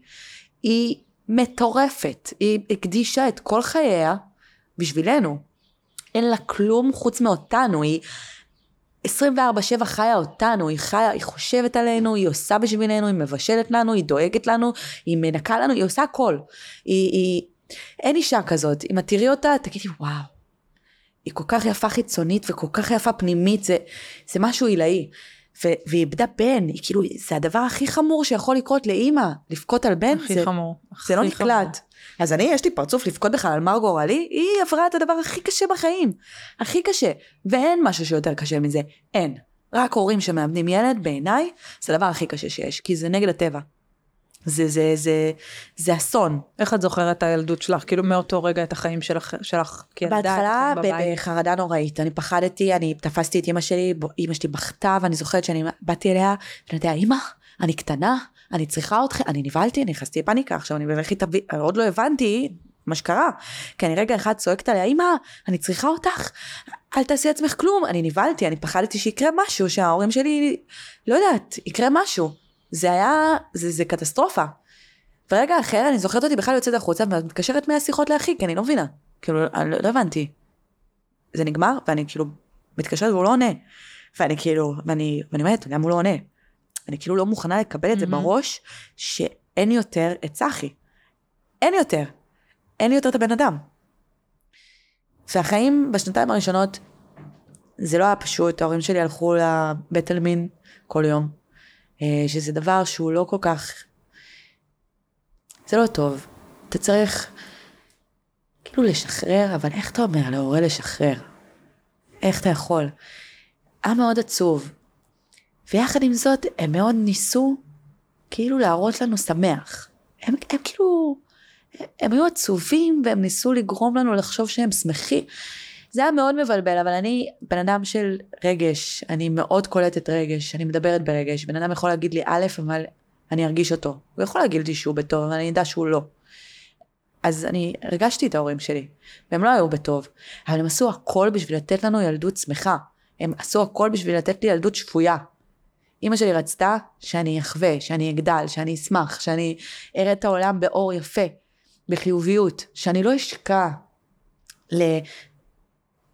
היא מטורפת. היא הקדישה את כל חייה בשבילנו. אין לה כלום חוץ מאותנו. היא 24-7 חיה אותנו, היא חיה, היא חושבת עלינו, היא עושה בשבילנו, היא מבשלת לנו, היא דואגת לנו, היא מנקה לנו, היא עושה הכל. היא, היא, אין אישה כזאת, אם את תראי אותה, תגידי וואו. היא כל כך יפה חיצונית וכל כך יפה פנימית, זה, זה משהו עילאי. והיא איבדה בן, היא כאילו, זה הדבר הכי חמור שיכול לקרות לאימא, לבכות על בן. הכי זה, חמור. זה לא נקלט. אז אני, יש לי פרצוף לבכות בכלל על מר גורלי, היא עברה את הדבר הכי קשה בחיים. הכי קשה. ואין משהו שיותר קשה מזה. אין. רק הורים שמאבדים ילד, בעיניי, זה הדבר הכי קשה שיש, כי זה נגד הטבע. זה, זה, זה, זה אסון. איך את זוכרת את הילדות שלך? כאילו מאותו רגע את החיים שלך, שלך כילדה? בהתחלה בחרדה נוראית. אני פחדתי, אני תפסתי את אמא שלי, אמא שלי בכתה, ואני זוכרת שאני באתי אליה, ואני יודעת, אמא, אני קטנה, אני צריכה אתכם, אני נבהלתי, אני נכנסתי לפאניקה, עכשיו אני בבכי תביא, עוד לא הבנתי מה שקרה. כי אני רגע אחד צועקת עליה, אמא, אני צריכה אותך, אל תעשי עצמך כלום. אני נבהלתי, אני פחדתי שיקרה משהו, שההורים שלי, לא יודעת, יקרה משהו. זה היה, זה, זה קטסטרופה. ורגע אחר, אני זוכרת אותי בכלל יוצאת החוצה, ומתקשרת מהשיחות לאחי, כי אני לא מבינה. כאילו, אני לא, לא הבנתי. זה נגמר, ואני כאילו מתקשרת והוא לא עונה. ואני כאילו, ואני, ואני אומרת, למה הוא לא עונה? אני כאילו לא מוכנה לקבל את זה mm-hmm. בראש, שאין יותר את צחי. אין יותר. אין יותר את הבן אדם. והחיים בשנתיים הראשונות, זה לא היה פשוט, ההורים שלי הלכו לבית עלמין כל יום, שזה דבר שהוא לא כל כך, זה לא טוב. אתה צריך כאילו לשחרר, אבל איך אתה אומר להורה לשחרר? איך אתה יכול? היה מאוד עצוב. ויחד עם זאת, הם מאוד ניסו כאילו להראות לנו שמח. הם, הם כאילו, הם היו עצובים והם ניסו לגרום לנו לחשוב שהם שמחים. זה היה מאוד מבלבל, אבל אני בן אדם של רגש, אני מאוד קולטת רגש, אני מדברת ברגש. בן אדם יכול להגיד לי א', אבל אני ארגיש אותו. הוא יכול להגיד לי שהוא בטוב, אבל אני אדע שהוא לא. אז אני הרגשתי את ההורים שלי, והם לא היו בטוב, אבל הם עשו הכל בשביל לתת לנו ילדות שמחה. הם עשו הכל בשביל לתת לי ילדות שפויה. אימא שלי רצתה שאני אחווה, שאני אגדל, שאני אשמח, שאני אראה את העולם באור יפה, בחיוביות, שאני לא אשקע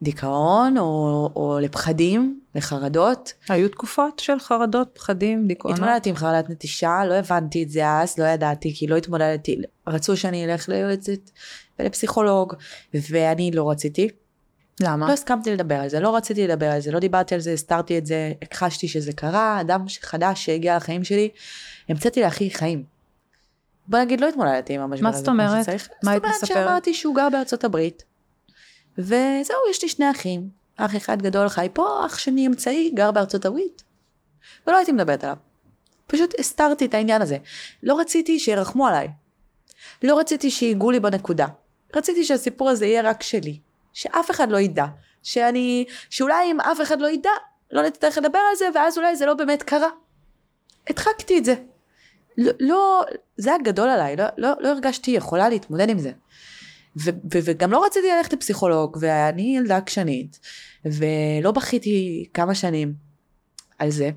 לדיכאון או, או לפחדים, לחרדות. היו תקופות של חרדות, פחדים, דיכאונות? התמודדתי עם חרדת נטישה, לא הבנתי את זה אז, לא ידעתי, כי לא התמודדתי, רצו שאני אלך ליועצת ולפסיכולוג, ואני לא רציתי. למה? לא הסכמתי לדבר על זה, לא רציתי לדבר על זה, לא דיברתי על זה, הסתרתי את זה, הכחשתי שזה קרה, אדם חדש שהגיע לחיים שלי, המצאתי לאחי חיים. בוא נגיד, לא התמודדתי עם המשבר מה הזה. זאת כמו אומרת? מה היית זאת אומרת מספרת? שאמרתי שהוא גר בארצות הברית. וזהו, יש לי שני אחים. אח אחד גדול חי פה, אח שני אמצעי גר בארצות הברית. ולא הייתי מדברת עליו. פשוט הסתרתי את העניין הזה. לא רציתי שירחמו עליי. לא רציתי שיגעו לי בנקודה. רציתי שהסיפור הזה יהיה רק שלי. שאף אחד לא ידע. שאני, שאולי אם אף אחד לא ידע, לא נצטרך לדבר על זה, ואז אולי זה לא באמת קרה. הדחקתי את זה. לא, לא זה היה גדול עליי, לא, לא, לא הרגשתי יכולה להתמודד עם זה. ו, ו, וגם לא רציתי ללכת לפסיכולוג, ואני ילדה עקשנית, ולא בכיתי כמה שנים על זה,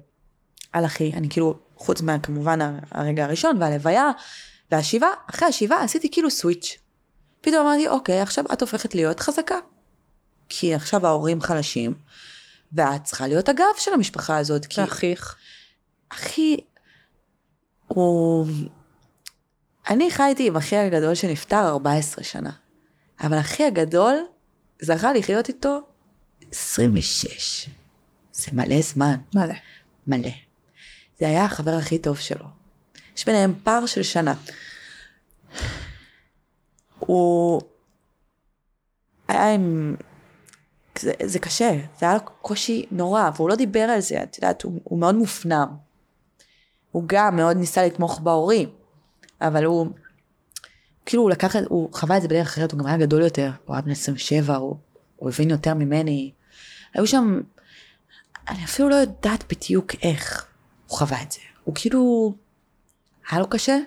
על אחי, אני כאילו, חוץ מהכמובן הרגע הראשון והלוויה, והשיבה, אחרי השיבה עשיתי כאילו סוויץ'. פתאום אמרתי, אוקיי, עכשיו את הופכת להיות חזקה. כי עכשיו ההורים חלשים, ואת צריכה להיות הגב של המשפחה הזאת. כי ואחיך. אחי, הוא... אני חייתי עם אחי הגדול שנפטר 14 שנה, אבל אחי הגדול זכה לחיות איתו 26. זה מלא זמן, מלא. מלא. זה היה החבר הכי טוב שלו. יש ביניהם פער של שנה. הוא היה עם... זה, זה קשה, זה היה לו קושי נורא, והוא לא דיבר על זה, את יודעת, הוא, הוא מאוד מופנם. הוא גם מאוד ניסה לתמוך בהורים, אבל הוא, כאילו הוא לקח את, הוא חווה את זה בדרך אחרת, הוא גם היה גדול יותר, הוא היה בן 27, הוא, הוא הבין יותר ממני. היו שם, אני אפילו לא יודעת בדיוק איך הוא חווה את זה. הוא כאילו, היה לו קשה,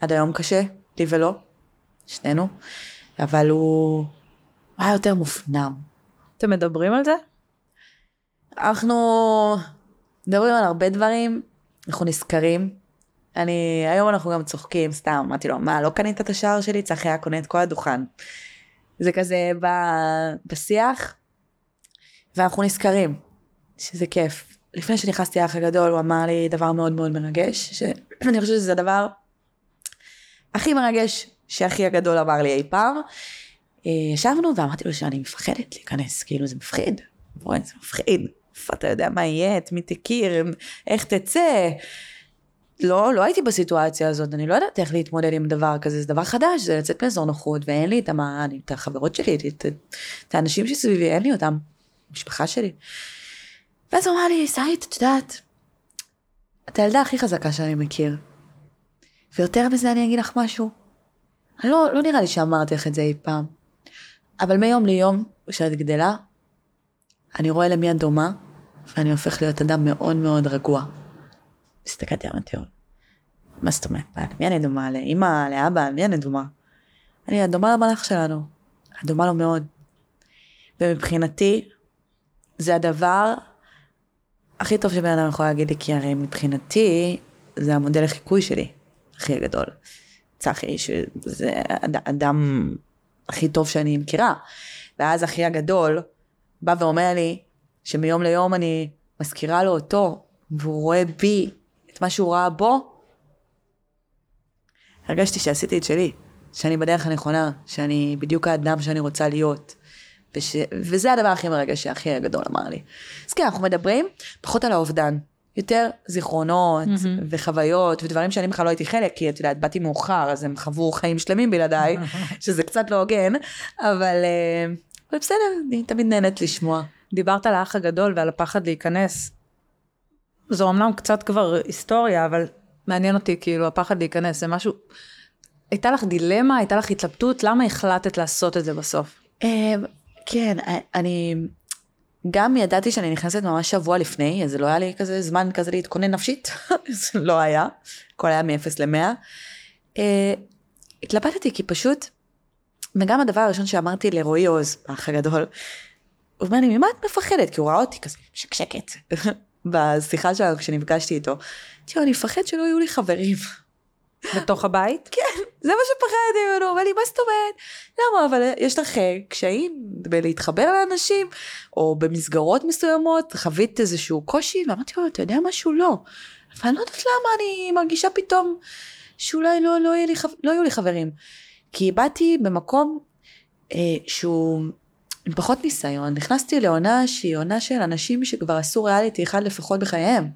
עד היום קשה, לי ולא, שנינו, אבל הוא, הוא היה יותר מופנם. אתם מדברים על זה? אנחנו מדברים על הרבה דברים, אנחנו נזכרים. אני, היום אנחנו גם צוחקים, סתם, אמרתי לו, מה, לא קנית את השער שלי? צחי היה קונה את כל הדוכן. זה כזה ב, בשיח, ואנחנו נזכרים, שזה כיף. לפני שנכנסתי לאח הגדול, הוא אמר לי דבר מאוד מאוד מרגש, שאני חושבת שזה הדבר הכי מרגש שאחי הגדול אמר לי אי פעם. אה, ישבנו ואמרתי לו שאני מפחדת להיכנס, כאילו זה מפחיד. בואי, זה מפחיד. אתה יודע מה יהיה, את מי תכיר, איך תצא. לא, לא הייתי בסיטואציה הזאת, אני לא יודעת איך להתמודד עם דבר כזה, זה דבר חדש, זה לצאת מאזור נוחות, ואין לי את, המה, אני, את החברות שלי, את, את, את האנשים שסביבי, אין לי אותם, המשפחה שלי. ואז הוא אמר לי, סעית, את יודעת, את הילדה הכי חזקה שאני מכיר. ויותר מזה אני אגיד לך משהו. לא, לא נראה לי שאמרתי לך את זה אי פעם. אבל מיום ליום, כשאת גדלה, אני רואה למי את דומה, ואני הופך להיות אדם מאוד מאוד רגוע. הסתכלתי על המטאור. מה זאת אומרת? למי אני דומה? לאמא, לאבא, למי אני דומה? אני דומה למלאך שלנו. דומה לו מאוד. ומבחינתי, זה הדבר הכי טוב שבן אדם יכול להגיד לי, כי הרי מבחינתי, זה המודל לחיקוי שלי, הכי הגדול. צחי, שזה אדם הכי טוב שאני מכירה. ואז אחי הגדול בא ואומר לי שמיום ליום אני מזכירה לו אותו, והוא רואה בי את מה שהוא ראה בו. הרגשתי שעשיתי את שלי, שאני בדרך הנכונה, שאני בדיוק האדם שאני רוצה להיות. וש... וזה הדבר הכי מרגש שהאחי הגדול אמר לי. אז כן, אנחנו מדברים פחות על האובדן. יותר זיכרונות mm-hmm. וחוויות ודברים שאני בכלל לא הייתי חלק, כי את יודעת, באתי מאוחר, אז הם חוו חיים שלמים בלעדיי, שזה קצת לא הוגן, אבל, אבל בסדר, אני תמיד נהנית לשמוע. דיברת על האח הגדול ועל הפחד להיכנס. זו אמנם קצת כבר היסטוריה, אבל מעניין אותי, כאילו, הפחד להיכנס, זה משהו... הייתה לך דילמה, הייתה לך התלבטות, למה החלטת לעשות את זה בסוף? כן, אני... גם ידעתי שאני נכנסת ממש שבוע לפני, אז לא היה לי כזה זמן כזה להתכונן נפשית, זה לא היה, הכל היה מ-0 ל-100. Uh, התלבטתי כי פשוט, וגם הדבר הראשון שאמרתי לרועי עוז, האח הגדול, הוא אומר לי, ממה את מפחדת? כי הוא ראה אותי כזה שקשקת בשיחה שלנו כשנפגשתי איתו. לו, אני מפחד שלא יהיו לי חברים. בתוך הבית? כן, זה מה שפחדתי ממנו, הוא אמר לי, מה זאת אומרת? למה, אבל יש לך קשיים בלהתחבר לאנשים, או במסגרות מסוימות, חווית איזשהו קושי, ואמרתי לו, אתה יודע משהו? לא. אבל אני לא יודעת למה אני מרגישה פתאום שאולי לא, לא, יהיה לי, לא יהיו לי חברים. כי באתי במקום אה, שהוא עם פחות ניסיון, נכנסתי לעונה שהיא עונה של אנשים שכבר עשו ריאליטי אחד לפחות בחייהם.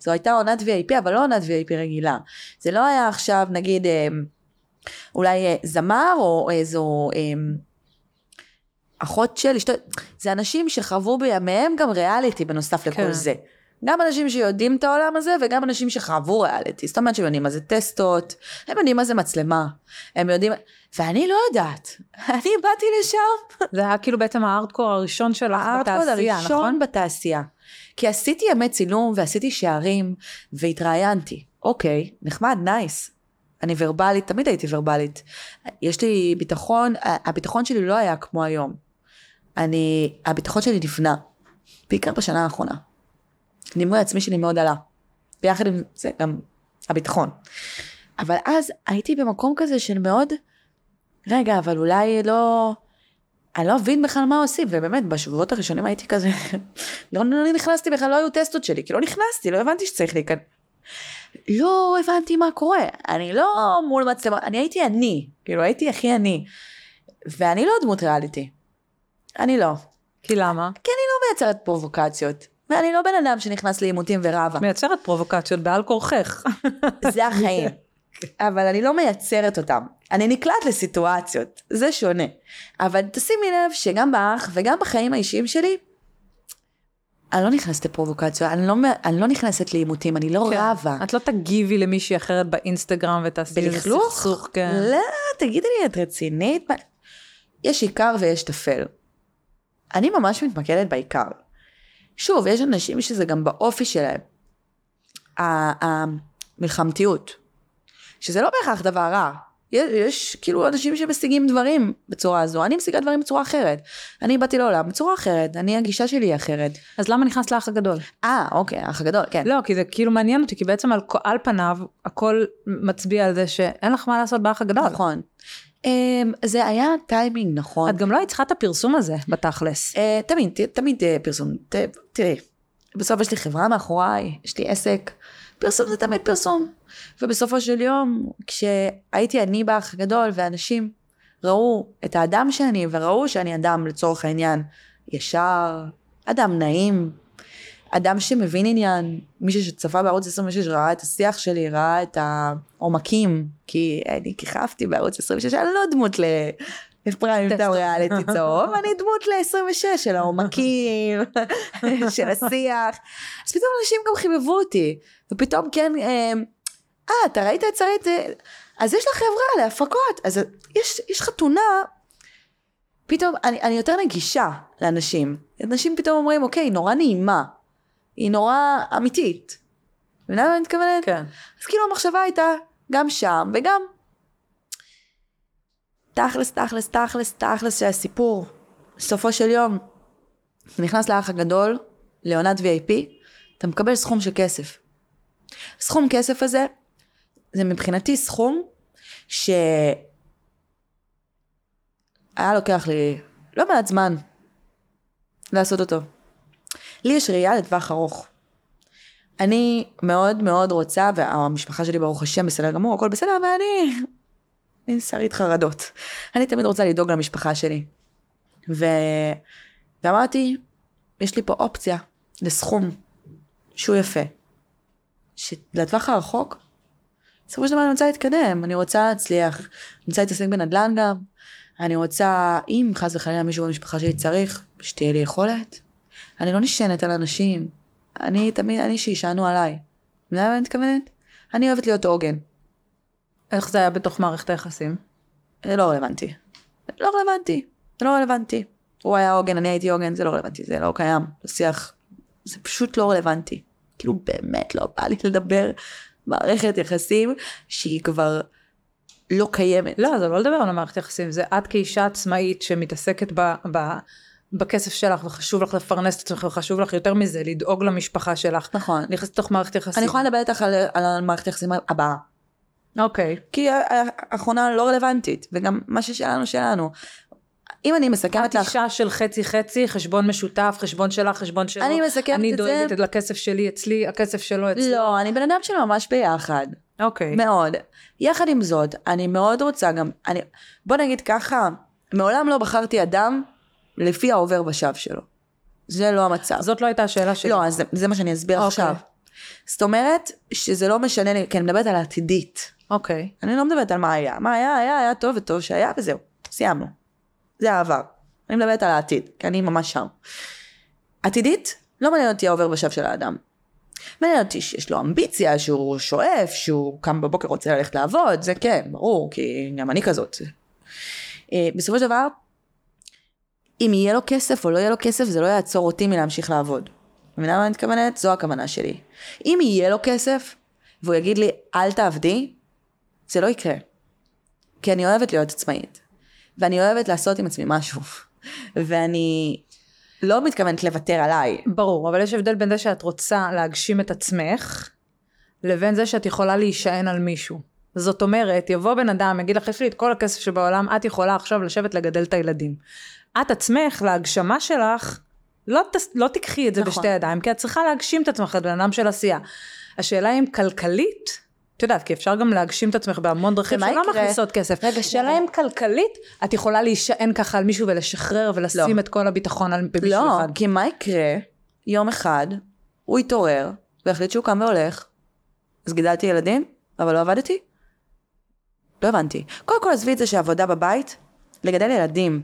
זו הייתה עונת VIP, אבל לא עונת VIP רגילה. זה לא היה עכשיו, נגיד, אה, אולי אה, זמר או איזו אה, אחות של אשתו, זה אנשים שחוו בימיהם גם ריאליטי בנוסף לכל כן. זה. גם אנשים שיודעים את העולם הזה וגם אנשים שחוו ריאליטי. זאת אומרת שהם יודעים מה זה טסטות, הם יודעים מה זה מצלמה, הם יודעים, ואני לא יודעת. אני באתי לשם, זה היה כאילו בעצם הארדקור הראשון שלך בתעשייה, הראשון נכון? בתעשייה. כי עשיתי ימי צילום ועשיתי שערים והתראיינתי. אוקיי, נחמד, נייס. אני ורבלית, תמיד הייתי ורבלית. יש לי ביטחון, הביטחון שלי לא היה כמו היום. אני, הביטחון שלי נבנה, בעיקר בשנה האחרונה. הדימוי העצמי שלי מאוד עלה. ביחד עם זה גם הביטחון. אבל אז הייתי במקום כזה של מאוד, רגע, אבל אולי לא, אני לא מבין בכלל מה עושים, ובאמת בשבועות הראשונים הייתי כזה, לא, לא נכנסתי בכלל, לא היו טסטות שלי, כי לא נכנסתי, לא הבנתי שצריך להיכנס. לא הבנתי מה קורה, אני לא מול מצלמה, אני הייתי אני, כאילו הייתי הכי אני. ואני לא דמות ריאליטי. אני לא. כי למה? כי אני לא מייצרת פרובוקציות. ואני לא בן אדם שנכנס לעימותים ורבה. מייצרת פרובוקציות בעל כורחך. זה החיים. אבל אני לא מייצרת אותם. אני נקלט לסיטואציות, זה שונה. אבל תשימי לב שגם באח וגם בחיים האישיים שלי, אני לא נכנסת לפרובוקציות, אני לא, אני לא נכנסת לעימותים, אני לא כן. רבה. את לא תגיבי למישהי אחרת באינסטגרם ותעשי איזה בלכלוך? סכסוך, כן. לא, תגידי לי, את רצינית? יש עיקר ויש טפל. אני ממש מתמקדת בעיקר. שוב, יש אנשים שזה גם באופי שלהם. המלחמתיות. שזה לא בהכרח דבר רע. יש, יש כאילו אנשים שמשיגים דברים בצורה הזו, אני משיגה דברים בצורה אחרת. אני באתי לעולם בצורה אחרת, אני הגישה שלי היא אחרת. אז למה נכנסת לאח הגדול? אה, אוקיי, האח הגדול, כן. לא, כי זה כאילו מעניין אותי, כי בעצם על, על פניו הכל מצביע על זה שאין לך מה לעשות באח הגדול. נכון. אמ, זה היה טיימינג נכון. את גם לא היית צריכה את הפרסום הזה, בתכלס. אה, תמיד, תמיד אה, פרסום. תראי, בסוף יש לי חברה מאחוריי, יש לי עסק, פרסום זה תמיד פרסום. ובסופו של יום, כשהייתי אני באח הגדול, ואנשים ראו את האדם שאני, וראו שאני אדם, לצורך העניין, ישר, אדם נעים, אדם שמבין עניין, מישהו שצפה בערוץ 26 ראה את השיח שלי, ראה את העומקים, כי אני כיכבתי בערוץ 26, אני לא דמות ל... פריים טאו ריאליטי צהוב, אני דמות ל-26 של העומקים, של השיח. אז פתאום אנשים גם חיבבו אותי, ופתאום כן, אה, אה, אתה ראית את שרית, אה, אז יש לה חברה להפקות, אז יש, יש חתונה, פתאום אני, אני יותר נגישה לאנשים. אנשים פתאום אומרים, אוקיי, נורא נעימה, היא נורא אמיתית. מבינה מה אני מתכוונת? כן. אז כאילו המחשבה הייתה גם שם וגם תכלס, תכלס, תכלס, תכלס של הסיפור. בסופו של יום, אתה נכנס לאח הגדול, לעונת VIP, אתה מקבל סכום של כסף. סכום כסף הזה, זה מבחינתי סכום שהיה לוקח לי לא מעט זמן לעשות אותו. לי יש ראייה לטווח ארוך. אני מאוד מאוד רוצה, והמשפחה שלי ברוך השם בסדר גמור, הכל בסדר, ואני מין שרית חרדות. אני תמיד רוצה לדאוג למשפחה שלי. ו... ואמרתי, יש לי פה אופציה לסכום שהוא יפה. שלטווח הרחוק, בסופו של דבר אני רוצה להתקדם, אני רוצה להצליח, אני רוצה להתעסק בנדל"ן גם, אני רוצה, אם חס וחלילה מישהו במשפחה שלי צריך, שתהיה לי יכולת. אני לא נשענת על אנשים, אני תמיד, אני שישענו עליי. מבינה מה אני מתכוונת? אני אוהבת להיות עוגן. איך זה היה בתוך מערכת היחסים? זה לא רלוונטי. זה לא רלוונטי. זה לא רלוונטי. הוא היה עוגן, אני הייתי עוגן, זה לא רלוונטי, זה לא קיים. זה שיח, זה פשוט לא רלוונטי. כאילו באמת לא בא לי לדבר מערכת יחסים שהיא כבר לא קיימת. לא, זה לא לדבר על המערכת יחסים, זה את כאישה עצמאית שמתעסקת ב, ב, בכסף שלך וחשוב לך לפרנס את עצמך וחשוב לך יותר מזה לדאוג למשפחה שלך. נכון. נכנסת לתוך מערכת יחסים. אני יכולה לדבר איתך על, על המערכת היחסים הבאה. אוקיי. כי ה- ה- האחרונה לא רלוונטית, וגם מה ששלנו שלנו. אם אני מסכמת את לך, אישה של חצי חצי, חשבון משותף, חשבון שלך, חשבון שלו. אני מסכמת אני את זה- דואגת לכסף שלי אצלי, הכסף שלו אצלי. לא, אני בן אדם שממש ביחד. אוקיי. מאוד. יחד עם זאת, אני מאוד רוצה גם, אני, בוא נגיד ככה, מעולם לא בחרתי אדם לפי העובר ושב שלו. זה לא המצב. זאת לא הייתה השאלה שלי. לא, אז זה, זה מה שאני אסביר אוקיי. עכשיו. זאת אומרת שזה לא משנה לי, כי אני מדברת על העתידית. אוקיי. אני לא מדברת על מה היה. מה היה, היה, היה טוב וטוב שהיה, וזהו. סיימנו. זה העבר. אני מדברת על העתיד, כי אני ממש שם. עתידית, לא מעניין אותי העובר ושב של האדם. מעניין אותי שיש לו אמביציה, שהוא שואף, שהוא קם בבוקר רוצה ללכת לעבוד, זה כן, ברור, כי גם אני כזאת. אה, בסופו של דבר, אם יהיה לו כסף או לא יהיה לו כסף, זה לא יעצור אותי מלהמשיך לעבוד. מבינה מה אני מתכוונת? זו הכוונה שלי. אם יהיה לו כסף, והוא יגיד לי, אל תעבדי, זה לא יקרה. כי אני אוהבת להיות עצמאית. ואני אוהבת לעשות עם עצמי משהו. ואני לא מתכוונת לוותר עליי. ברור, אבל יש הבדל בין זה שאת רוצה להגשים את עצמך, לבין זה שאת יכולה להישען על מישהו. זאת אומרת, יבוא בן אדם, יגיד לך, יש לי את כל הכסף שבעולם, את יכולה עכשיו לשבת לגדל את הילדים. את עצמך, להגשמה שלך, לא, תס, לא תיקחי את זה נכון. בשתי ידיים, כי את צריכה להגשים את עצמך, את בן אדם של עשייה. השאלה אם כלכלית, את יודעת, כי אפשר גם להגשים את עצמך בהמון דרכים שלא יקרה? מכניסות כסף. רגע, השאלה אם כלכלית, את יכולה להישען ככה על מישהו ולשחרר ולשים לא. את כל הביטחון על במישהו לא, אחד. כי מה יקרה? יום אחד, הוא יתעורר, והחליט שהוא קם והולך. אז גידלתי ילדים, אבל לא עבדתי? לא הבנתי. קודם כל עזבי את זה שעבודה בבית, לגדל ילדים,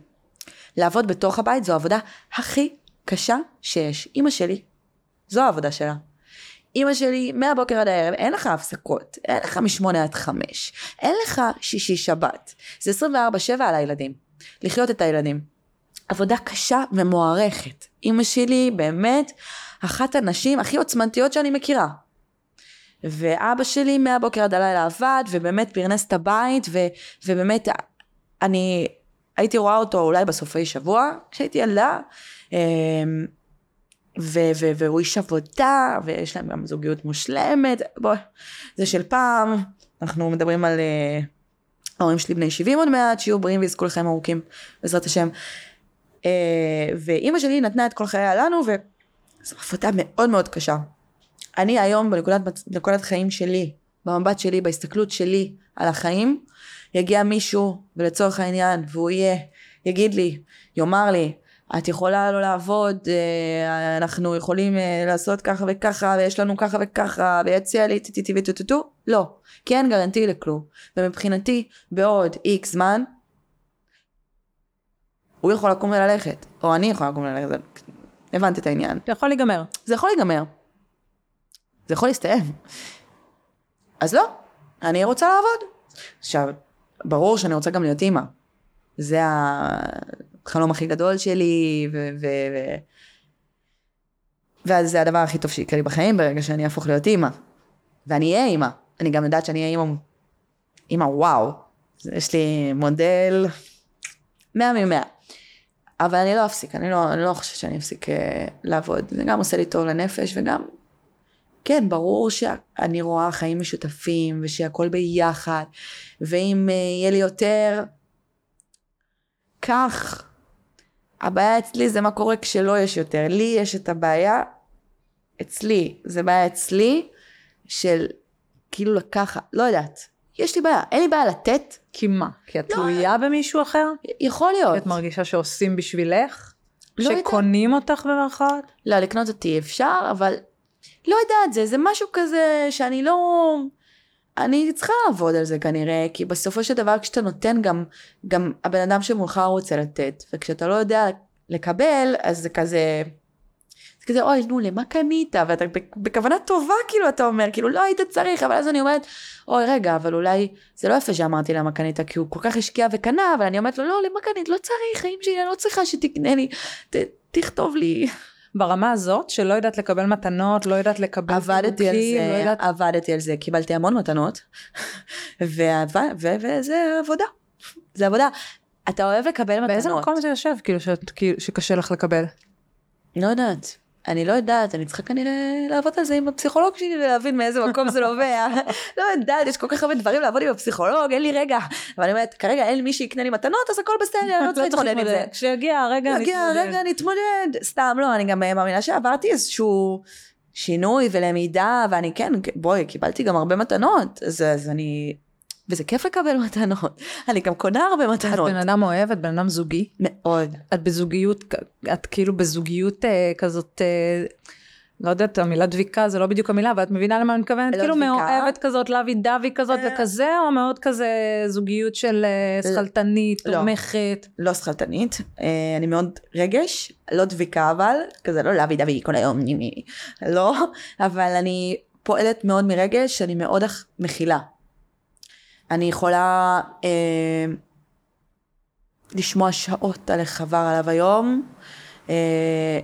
לעבוד בתוך הבית זו העבודה הכי קשה שיש. אימא שלי, זו העבודה שלה. אימא שלי, מהבוקר עד הערב, אין לך הפסקות, אין לך משמונה עד חמש, אין לך שישי שבת. זה 24-7 על הילדים. לחיות את הילדים. עבודה קשה ומוערכת. אימא שלי באמת אחת הנשים הכי עוצמנתיות שאני מכירה. ואבא שלי מהבוקר עד הלילה עבד, ובאמת פרנס את הבית, ו, ובאמת אני הייתי רואה אותו אולי בסופי שבוע, כשהייתי ילדה, אמ, ו- ו- והוא איש עבודה, ויש להם גם זוגיות מושלמת, בוא, זה של פעם, אנחנו מדברים על אה, ההורים שלי בני 70 עוד מעט, שיהיו בריאים ויזכו לחיים ארוכים, בעזרת השם. אה, ואימא שלי נתנה את כל חייה לנו, וזו עבודה מאוד מאוד קשה. אני היום בנקודת בנקודת חיים שלי, במבט שלי, בהסתכלות שלי על החיים, יגיע מישהו, ולצורך העניין, והוא יהיה, יגיד לי, יאמר לי, את יכולה לא לעבוד, אה, אנחנו יכולים אה, לעשות ככה וככה, ויש לנו ככה וככה, ויציע לי טי-טי-טי וטו-טו-טו, לא, כי אין גרנטי לכלום. ומבחינתי, בעוד איקס זמן, הוא יכול לקום וללכת, או אני יכולה לקום וללכת, הבנתי את העניין. זה יכול להיגמר. זה יכול להיגמר. זה יכול להסתיים. אז לא, אני רוצה לעבוד. עכשיו, ברור שאני רוצה גם להיות אימא. זה החלום הכי גדול שלי, ו... ו, ו ואז זה הדבר הכי טוב שיקרה לי בחיים ברגע שאני אהפוך להיות אימא. ואני אהיה אימא. אני גם יודעת שאני אהיה אימא, אימא וואו. יש לי מודל 100 מ-100. אבל אני לא אפסיק, אני לא, אני לא חושבת שאני אפסיק אה, לעבוד. זה גם עושה לי טוב לנפש וגם, כן, ברור שאני רואה חיים משותפים ושהכול ביחד, ואם אה, יהיה לי יותר, כך. הבעיה אצלי זה מה קורה כשלא יש יותר. לי יש את הבעיה אצלי, זה בעיה אצלי של כאילו לקחת, לא יודעת. יש לי בעיה, אין לי בעיה לתת, כי מה? כי את לא, תלויה במישהו אחר? יכול להיות. את מרגישה שעושים בשבילך? לא יודעת. שקונים אותך במרכאות? לא, לקנות אותי אפשר, אבל לא יודעת, זה, זה משהו כזה שאני לא... אני צריכה לעבוד על זה כנראה, כי בסופו של דבר כשאתה נותן גם, גם הבן אדם שמולך רוצה לתת, וכשאתה לא יודע לקבל, אז זה כזה... זה כזה, אוי, נו, למה קנית? ואתה בכ- בכוונה טובה, כאילו, אתה אומר, כאילו, לא היית צריך, אבל אז אני אומרת, אוי, רגע, אבל אולי זה לא יפה שאמרתי למה קנית, כי הוא כל כך השקיע וקנה, אבל אני אומרת לו, לא, למה קנית? לא צריך, חיים שלי, אני לא צריכה שתקנה לי, ת, תכתוב לי. ברמה הזאת, שלא יודעת לקבל מתנות, לא יודעת לקבל עבדתי על פירוקים, לא זה, יודעת... עבדתי על זה, קיבלתי המון מתנות, וזה עבודה, זה עבודה. אתה אוהב לקבל מתנות. באיזה מקום זה יושב, כאילו, שאת- כאילו, שקשה לך לקבל? לא יודעת. אני לא יודעת, אני צריכה כנראה לעבוד על זה עם הפסיכולוג שלי ולהבין מאיזה מקום זה נובע. לא יודעת, יש כל כך הרבה דברים לעבוד עם הפסיכולוג, אין לי רגע. אבל אני אומרת, כרגע אין מי שיקנה לי מתנות, אז הכל בסדר, אני לא צריכה להתמודד עם זה. כשיגיע הרגע יגיע נתמודד. הרגע נתמודד. סתם לא, אני גם מאמינה שעברתי איזשהו שינוי ולמידה, ואני כן, בואי, קיבלתי גם הרבה מתנות, אז, אז אני... וזה כיף לקבל מתנות. אני גם קונה הרבה את מתנות. בן אדם אוהב, את בן אדם זוגי. מאוד. את בזוגיות, את כאילו בזוגיות אה, כזאת, אה, לא יודעת, המילה דביקה זה לא בדיוק המילה, אבל את מבינה למה אני מתכוונת? לא כאילו דביקה. מאוהבת כזאת, לוי דווי כזאת אה. וכזה, או מאוד כזה זוגיות של אה, שכלתנית, לא. תומכת. לא שכלתנית, אה, אני מאוד רגש, לא דביקה אבל, כזה לא לוי דווי כל היום, נימי, לא, אבל אני פועלת מאוד מרגש, אני מאוד מכילה. אני יכולה אה, לשמוע שעות על איך עבר עליו היום, אה,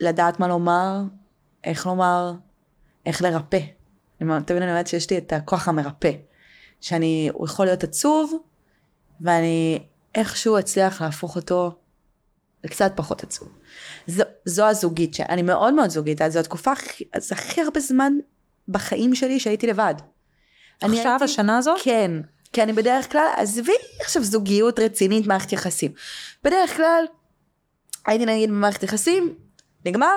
לדעת מה לומר, איך לומר, איך לרפא. אני תמיד אני אומרת שיש לי את הכוח המרפא, שאני, הוא יכול להיות עצוב, ואני איכשהו אצליח להפוך אותו לקצת פחות עצוב. זו, זו הזוגית, שאני מאוד מאוד זוגית, אז זו התקופה, זה הכי הרבה זמן בחיים שלי שהייתי לבד. אני עכשיו, הייתי- השנה הזאת? כן, כי אני בדרך כלל, עזבי עכשיו זוגיות רצינית, מערכת יחסים. בדרך כלל, הייתי נגיד במערכת יחסים, נגמר,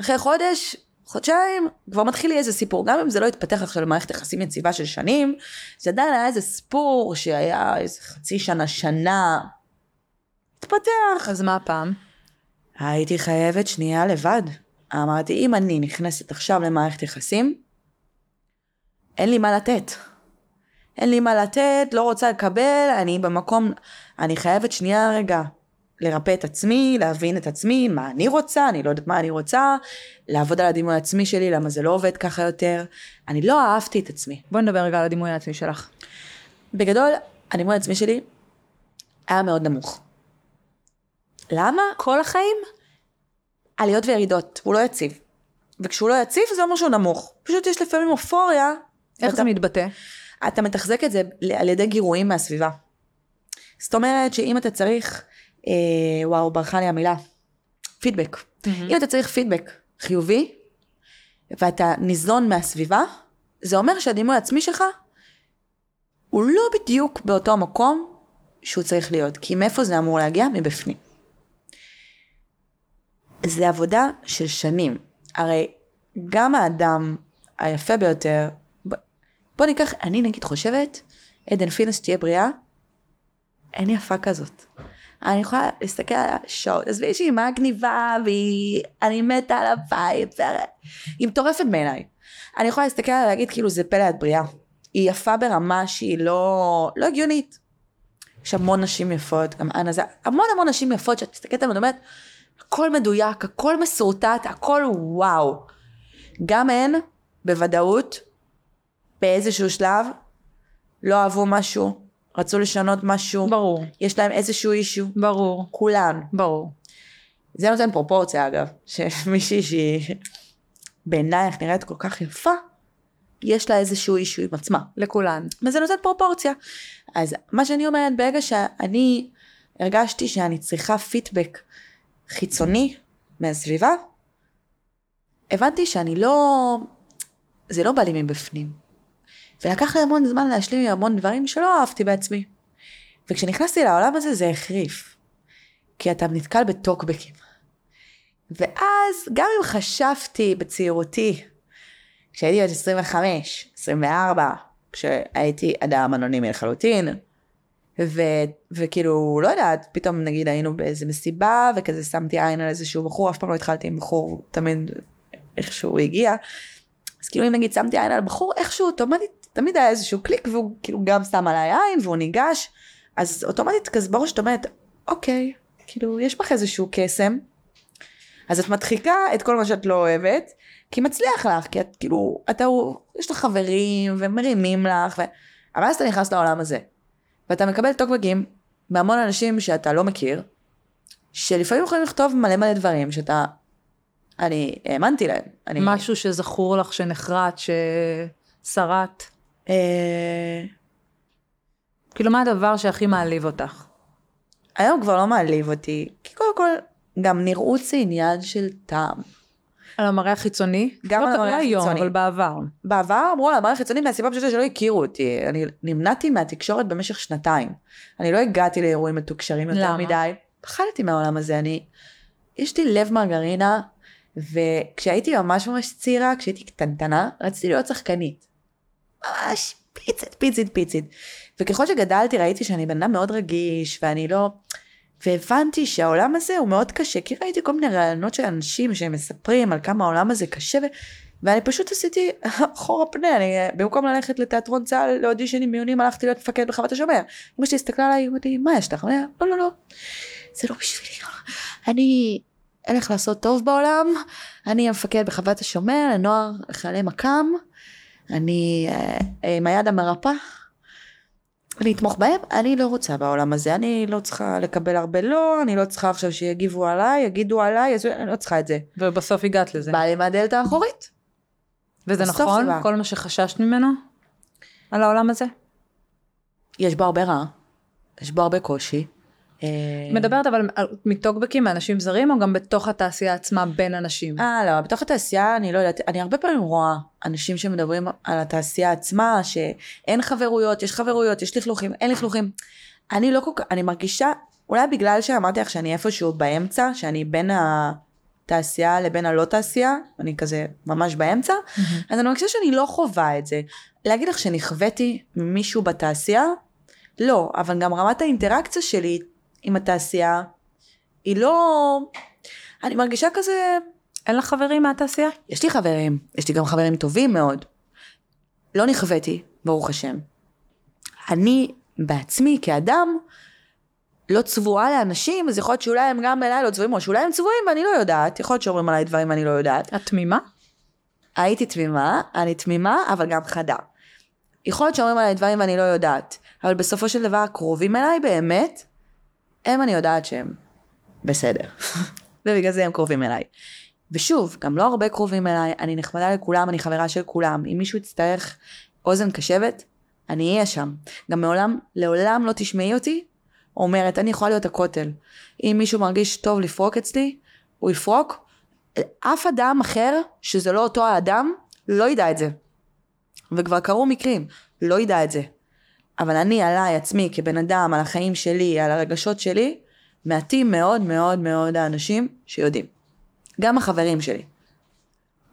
אחרי חודש, חודשיים, כבר מתחיל לי איזה סיפור, גם אם זה לא התפתח עכשיו למערכת יחסים יציבה של שנים, זה עדיין היה איזה סיפור שהיה איזה חצי שנה, שנה, התפתח. אז מה הפעם? הייתי חייבת שנייה לבד. אמרתי, אם אני נכנסת עכשיו למערכת יחסים, אין לי מה לתת. אין לי מה לתת, לא רוצה לקבל, אני במקום, אני חייבת שנייה רגע לרפא את עצמי, להבין את עצמי, מה אני רוצה, אני לא יודעת מה אני רוצה, לעבוד על הדימוי העצמי שלי, למה זה לא עובד ככה יותר. אני לא אהבתי את עצמי. בואי נדבר רגע על הדימוי העצמי שלך. בגדול, הדימוי העצמי שלי היה מאוד נמוך. למה? כל החיים? עליות וירידות, הוא לא יציב. וכשהוא לא יציב זה אומר שהוא נמוך. פשוט יש לפעמים אופוריה. איך ואתה- זה מתבטא? אתה מתחזק את זה על ידי גירויים מהסביבה. זאת אומרת שאם אתה צריך, אה, וואו, ברחה לי המילה, פידבק. אם אתה צריך פידבק חיובי, ואתה ניזון מהסביבה, זה אומר שהדימוי העצמי שלך הוא לא בדיוק באותו מקום שהוא צריך להיות. כי מאיפה זה אמור להגיע? מבפנים. זה עבודה של שנים. הרי גם האדם היפה ביותר, בוא ניקח, אני נגיד חושבת, עדן פינס תהיה בריאה, אין יפה כזאת. אני יכולה להסתכל על השעות, עזבי שהיא מגניבה והיא, אני מתה על וה- היא מטורפת בעיניי. אני יכולה להסתכל עליה ולהגיד כאילו זה פלא את בריאה. היא יפה ברמה שהיא לא, לא הגיונית. יש המון נשים יפות, גם אנה זה, המון המון נשים יפות שאת מסתכלת עליהן ואומרת, הכל מדויק, הכל מסורטט, הכל וואו. גם הן, בוודאות, באיזשהו שלב, לא אהבו משהו, רצו לשנות משהו, ברור, יש להם איזשהו אישו, ברור, כולן. ברור. זה נותן פרופורציה אגב, שמישהי שהיא בעינייך נראית כל כך יפה, יש לה איזשהו אישו עם עצמה. לכולן. וזה נותן פרופורציה. אז מה שאני אומרת, ברגע שאני הרגשתי שאני צריכה פידבק חיצוני מהסביבה, הבנתי שאני לא, זה לא בא לי מבפנים. ולקח לי המון זמן להשלים עם המון דברים שלא אהבתי בעצמי. וכשנכנסתי לעולם הזה זה החריף. כי אתה נתקל בטוקבקים. ואז גם אם חשבתי בצעירותי, כשהייתי בת 25, 24, כשהייתי אדם אנונימי לחלוטין, ו, וכאילו, לא יודעת, פתאום נגיד היינו באיזה מסיבה, וכזה שמתי עין על איזשהו בחור, אף פעם לא התחלתי עם בחור, תמיד איכשהו הגיע. אז כאילו אם נגיד שמתי עין על בחור, איכשהו אוטומטית, תמיד היה איזשהו קליק, והוא כאילו גם שם עליי עין, והוא ניגש, אז אוטומטית כזה בראש את אומרת, אוקיי, כאילו, יש בך איזשהו קסם, אז את מדחיקה את כל מה שאת לא אוהבת, כי מצליח לך, כי את כאילו, אתה, יש לך חברים ומרימים לך, ו... אבל אז אתה נכנס לעולם הזה, ואתה מקבל טוקבקים מהמון אנשים שאתה לא מכיר, שלפעמים יכולים לכתוב מלא מלא דברים שאתה, אני האמנתי להם. אני, משהו שזכור לך, שנחרט, ששרט. אה, כאילו, מה הדבר שהכי מעליב אותך? היום כבר לא מעליב אותי, כי קודם כל, גם נראות זה עניין של טעם. על המראה החיצוני? גם לא, על המראה לא היום, החיצוני. אבל בעבר. בעבר אמרו על המראה החיצוני מהסיבה פשוטה שלא הכירו אותי. אני נמנעתי מהתקשורת במשך שנתיים. אני לא הגעתי לאירועים מתוקשרים יותר למה? מדי. פחדתי מהעולם הזה. אני, יש לי לב מרגרינה, וכשהייתי ממש ממש צעירה, כשהייתי קטנטנה, רציתי להיות שחקנית. ממש פיצית, פיצית, פיצית. וככל שגדלתי ראיתי שאני בן אדם מאוד רגיש, ואני לא... והבנתי שהעולם הזה הוא מאוד קשה, כי ראיתי כל מיני רעיונות של אנשים שהם מספרים על כמה העולם הזה קשה, ו... ואני פשוט עשיתי אחורה פנה, אני, במקום ללכת לתיאטרון צה"ל לאודישנים מיונים, הלכתי להיות מפקד בחוות השומר. אמא שלי הסתכלה עליי, אמרתי, מה יש לך? אמרתי, לא, לא, לא, זה לא בשבילי. אני אלך לעשות טוב בעולם, אני המפקד בחוות השומר, לנוער חיילי מכ"ם, אני אה, עם היד המרפאה. אני אתמוך בהם, אני לא רוצה בעולם הזה, אני לא צריכה לקבל הרבה לא, אני לא צריכה עכשיו שיגיבו עליי, יגידו עליי, אני לא צריכה את זה. ובסוף הגעת לזה. בא לי מהדלת האחורית. וזה נכון, כל מה שחששת ממנו על העולם הזה? יש בו הרבה רע, יש בו הרבה קושי. אה, מדברת אבל מטוקבקים מאנשים זרים או גם בתוך התעשייה עצמה בין אנשים? אה לא, בתוך התעשייה אני לא יודעת, אני הרבה פעמים רואה אנשים שמדברים על התעשייה עצמה, שאין חברויות, יש חברויות, יש לכלוכים, אין לכלוכים. אני לא כל כך, אני מרגישה, אולי בגלל שאמרתי לך שאני איפשהו באמצע, שאני בין התעשייה לבין הלא תעשייה, אני כזה ממש באמצע. אז אני מרגישה שאני לא חווה את זה. להגיד לך שנכוויתי ממישהו בתעשייה? לא, אבל גם רמת האינטראקציה שלי עם התעשייה, היא לא... אני מרגישה כזה... אין לך חברים מהתעשייה? יש לי חברים, יש לי גם חברים טובים מאוד. לא נכוויתי, ברוך השם. אני בעצמי כאדם לא צבועה לאנשים, אז יכול להיות שאולי הם גם אליי לא צבועים, או שאולי הם צבועים ואני לא יודעת, יכול להיות שאומרים עליי דברים ואני לא יודעת. את תמימה? הייתי תמימה, אני תמימה, אבל גם חדה. יכול להיות שאומרים עליי דברים ואני לא יודעת, אבל בסופו של דבר הקרובים אליי באמת, הם אני יודעת שהם בסדר. ובגלל זה הם קרובים אליי. ושוב, גם לא הרבה קרובים אליי, אני נחמדה לכולם, אני חברה של כולם. אם מישהו יצטרך אוזן קשבת, אני אהיה שם. גם מעולם, לעולם לא תשמעי אותי אומרת, אני יכולה להיות הכותל. אם מישהו מרגיש טוב לפרוק אצלי, הוא יפרוק. אף אדם אחר, שזה לא אותו האדם, לא ידע את זה. וכבר קרו מקרים, לא ידע את זה. אבל אני עליי עצמי כבן אדם, על החיים שלי, על הרגשות שלי, מעטים מאוד מאוד מאוד האנשים שיודעים. גם החברים שלי.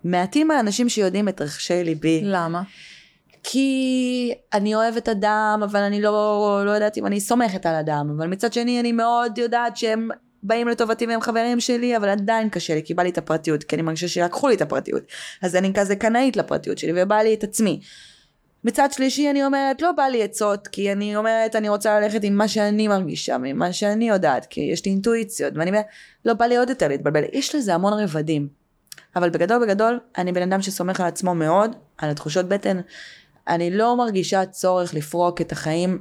מעטים האנשים שיודעים את רחשי ליבי. למה? כי אני אוהבת אדם, אבל אני לא, לא יודעת אם אני סומכת על אדם, אבל מצד שני אני מאוד יודעת שהם באים לטובתי והם חברים שלי, אבל עדיין קשה לי, כי בא לי את הפרטיות, כי אני מרגישה שלקחו לי את הפרטיות. אז אני כזה קנאית לפרטיות שלי, ובא לי את עצמי. מצד שלישי אני אומרת, לא בא לי עצות, כי אני אומרת, אני רוצה ללכת עם מה שאני מרגישה, ממה שאני יודעת, כי יש לי אינטואיציות, ואני אומרת, לא בא לי עוד יותר להתבלבל. יש לזה המון רבדים. אבל בגדול בגדול, אני בן אדם שסומך על עצמו מאוד, על התחושות בטן, אני לא מרגישה צורך לפרוק את החיים,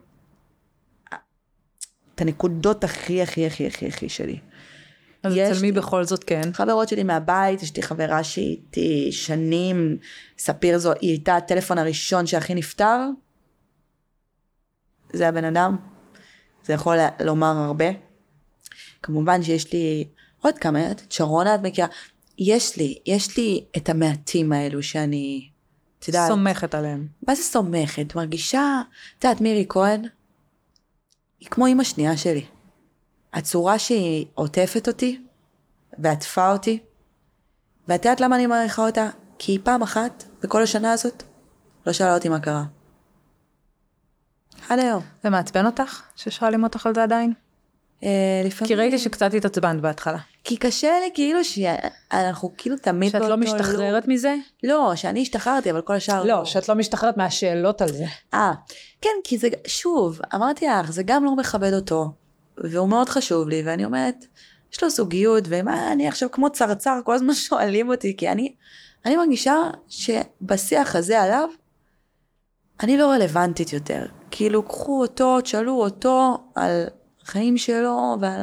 את הנקודות הכי הכי הכי הכי הכי שלי. אז אצל מי בכל זאת כן? חברות שלי מהבית, יש לי חברה שהיא איתי שנים, ספיר זו, היא הייתה הטלפון הראשון שהכי נפטר. זה הבן אדם, זה יכול לומר הרבה. כמובן שיש לי עוד כמה, את שרונה את מכירה, יש לי, יש לי את המעטים האלו שאני, את יודעת. סומכת עליהם. מה זה סומכת? מרגישה, את יודעת, מירי כהן, היא כמו אימא שנייה שלי. הצורה שהיא עוטפת אותי, ועטפה אותי, ואת יודעת למה אני מעריכה אותה? כי היא פעם אחת, בכל השנה הזאת, לא שאלה אותי מה קרה. עד היום. זה מעצבן אותך ששואלים אותך על זה עדיין? אה, לפעמים... כי ראיתי שקצת התעצבנת בהתחלה. כי קשה לי כאילו שאנחנו כאילו תמיד... שאת לא משתחררת לא... מזה? לא, שאני השתחררתי אבל כל השאר לא. לא, שאת לא משתחררת מהשאלות על זה. אה, כן, כי זה, שוב, אמרתי לך, זה גם לא מכבד אותו, והוא מאוד חשוב לי, ואני אומרת, יש לו זוגיות, ומה, אני עכשיו כמו צרצר, כל הזמן שואלים אותי, כי אני, אני מרגישה שבשיח הזה עליו, אני לא רלוונטית יותר. כאילו, קחו אותו, תשאלו אותו על החיים שלו, ועל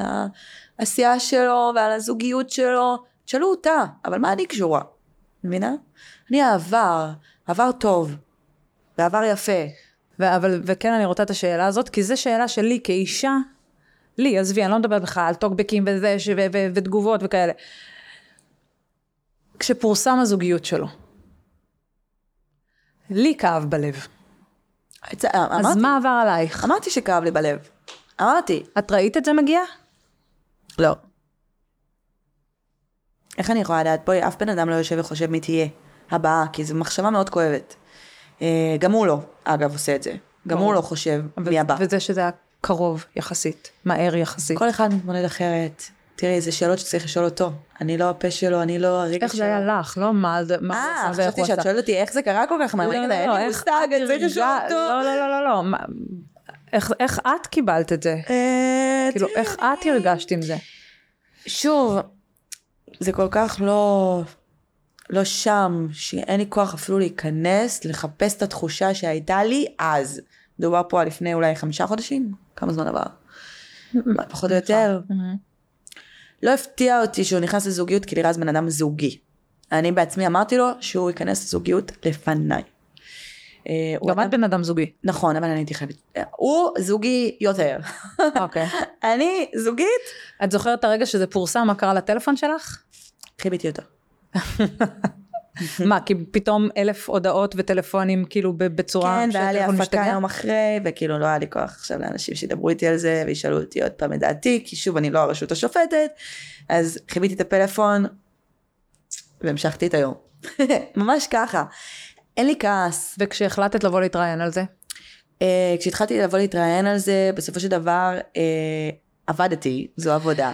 העשייה שלו, ועל הזוגיות שלו, תשאלו אותה, אבל מה אני קשורה? מבינה? אני העבר, עבר טוב, ועבר יפה. ו- אבל, וכן אני רוצה את השאלה הזאת, כי זו שאלה שלי כאישה, לי, עזבי, אני לא מדברת בכלל על טוקבקים וזה, ש- ו- ו- ותגובות וכאלה. כשפורסם הזוגיות שלו, לי כאב בלב. אז אמרתי, מה עבר עלייך? אמרתי שכאב לי בלב. אמרתי. את ראית את זה מגיע? לא. איך אני יכולה לדעת? בואי, אף בן אדם לא יושב וחושב מי תהיה הבאה, כי זו מחשבה מאוד כואבת. אה, גם הוא לא, אגב, עושה את זה. גם הוא לא חושב מי הבא. וזה שזה היה קרוב יחסית, מהר יחסית. כל אחד מתמודד אחרת. תראי, זה שאלות שצריך לשאול אותו. אני לא הפה שלו, אני לא הרגע שלו. איך זה היה לך, לא מה זה, מה הוא אה, עשה ואיך חשבתי הוא שאת עשה. שואלת אותי איך זה קרה כל כך מהר. לא, לא, לא, איך את אותו. לא, לא, לא, לא, לא. מה- איך- את קיבלת את זה? אה, כאילו, איך את הרגשת עם זה? שוב, זה כל כך לא, לא שם, שאין לי כוח אפילו להיכנס, לחפש את התחושה שהייתה לי אז. דובר פה על לפני אולי חמישה חודשים? כמה זמן עבר? פחות או יותר. לא הפתיע אותי שהוא נכנס לזוגיות כי לירז בן אדם זוגי. אני בעצמי אמרתי לו שהוא ייכנס לזוגיות לפניי. אה, גם את בן אדם זוגי. נכון, אבל אני הייתי חייבת. הוא זוגי יותר. אוקיי. אני זוגית, את זוכרת את הרגע שזה פורסם, מה קרה לטלפון שלך? חיביתי אותו. מה, כי פתאום אלף הודעות וטלפונים כאילו בצורה כן, והיה לי הפקה? יום אחרי, וכאילו לא היה לי כוח עכשיו לאנשים שידברו איתי על זה, וישאלו אותי עוד פעם את דעתי, כי שוב, אני לא הרשות השופטת, אז חיביתי את הפלאפון, והמשכתי את היום. ממש ככה. אין לי כעס. וכשהחלטת לבוא להתראיין על זה? אה, כשהתחלתי לבוא להתראיין על זה, בסופו של דבר אה, עבדתי, זו עבודה.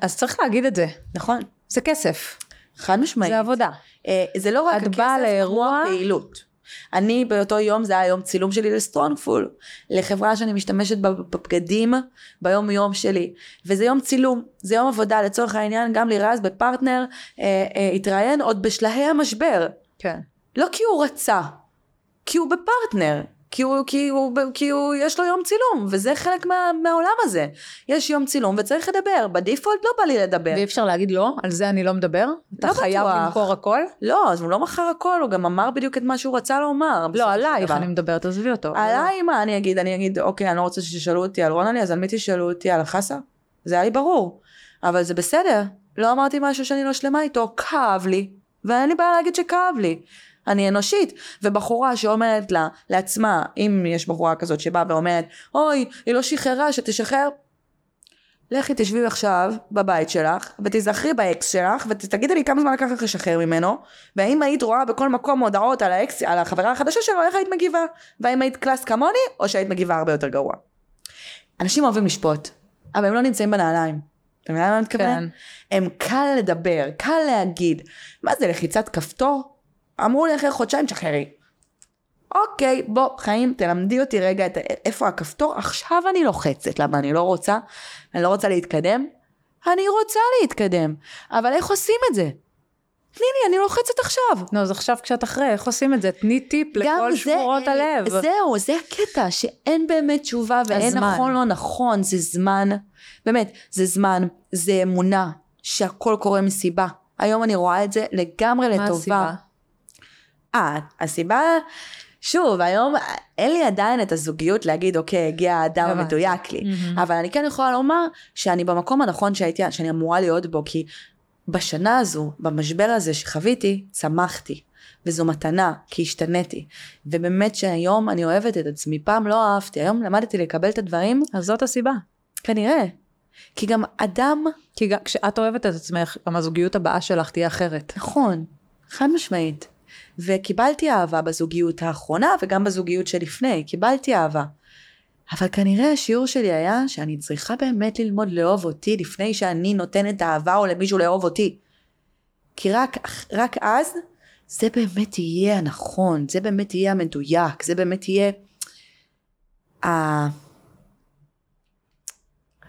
אז צריך להגיד את זה, נכון, זה כסף, חד משמעית. זה עבודה. אה, זה לא רק את הכסף, באה כמו לאירוע- הפעילות. אני באותו יום, זה היה יום צילום שלי לסטרונגפול, לחברה שאני משתמשת בה בבגדים ביום יום שלי. וזה יום צילום, זה יום עבודה, לצורך העניין, גם לירז בפרטנר אה, אה, התראיין עוד בשלהי המשבר. כן. לא כי הוא רצה, כי הוא בפרטנר. כי הוא, כי הוא, כי הוא, יש לו יום צילום, וזה חלק מה, מהעולם הזה. יש יום צילום וצריך לדבר, בדיפולט לא בא לי לדבר. ואי אפשר להגיד לא, על זה אני לא מדבר? אתה לא חייב בטוח. למכור הכל? לא, אז הוא לא מכר הכל, הוא גם אמר בדיוק את מה שהוא רצה לומר. לא, עלייך דבר. אני מדברת, עזבי אותו. עליי מה אני אגיד? אני אגיד, אוקיי, אני לא רוצה שישאלו אותי על רונלי, אז על מי תשאלו אותי? על החסה? זה היה לי ברור. אבל זה בסדר. לא אמרתי משהו שאני לא שלמה איתו, כאב לי. ואין לי בעיה להגיד שכאב לי. אני אנושית. ובחורה שאומרת לה, לעצמה, אם יש בחורה כזאת שבאה ואומרת, אוי, היא לא שחררה, שתשחרר. לכי תשבי עכשיו בבית שלך, ותיזכרי באקס שלך, ותגידי לי כמה זמן לקח לך לשחרר ממנו, והאם היית רואה בכל מקום הודעות על האקס, על החברה החדשה שלו, איך היית מגיבה? והאם היית class כמוני, או שהיית מגיבה הרבה יותר גרוע. אנשים אוהבים לשפוט, אבל הם לא נמצאים בנעליים. אתה מבין למה אני מתכוון? כן. הם קל לדבר, קל להגיד. מה זה לחיצת כפתור? אמרו לי אחרי חודשיים שחררי. אוקיי, בוא, חיים, תלמדי אותי רגע את, איפה הכפתור, עכשיו אני לוחצת, למה אני לא רוצה? אני לא רוצה להתקדם? אני רוצה להתקדם, אבל איך עושים את זה? תני לי, אני לוחצת עכשיו. נו, אז עכשיו כשאת אחרי, איך עושים את זה? תני טיפ לכל זה שבורות הלב. זהו, זה הקטע, שאין באמת תשובה ואין הזמן. נכון לא נכון, זה זמן, באמת, זה זמן, זה אמונה, שהכל קורה מסיבה. היום אני רואה את זה לגמרי מה לטובה. הסיבה? אה, הסיבה, שוב, היום אין לי עדיין את הזוגיות להגיד, אוקיי, הגיע האדם. המדויק לי. אבל אני כן יכולה לומר שאני במקום הנכון שהייתי, שאני אמורה להיות בו, כי בשנה הזו, במשבר הזה שחוויתי, צמחתי. וזו מתנה, כי השתניתי. ובאמת שהיום אני אוהבת את עצמי. פעם לא אהבתי, היום למדתי לקבל את הדברים, אז זאת הסיבה. כנראה. כי גם אדם, כי גם כשאת אוהבת את עצמך, גם הזוגיות הבאה שלך תהיה אחרת. נכון, חד משמעית. וקיבלתי אהבה בזוגיות האחרונה וגם בזוגיות שלפני, קיבלתי אהבה. אבל כנראה השיעור שלי היה שאני צריכה באמת ללמוד לאהוב אותי לפני שאני נותנת אהבה או למישהו לאהוב אותי. כי רק, רק אז זה באמת יהיה הנכון, זה באמת יהיה המדויק, זה באמת יהיה ה...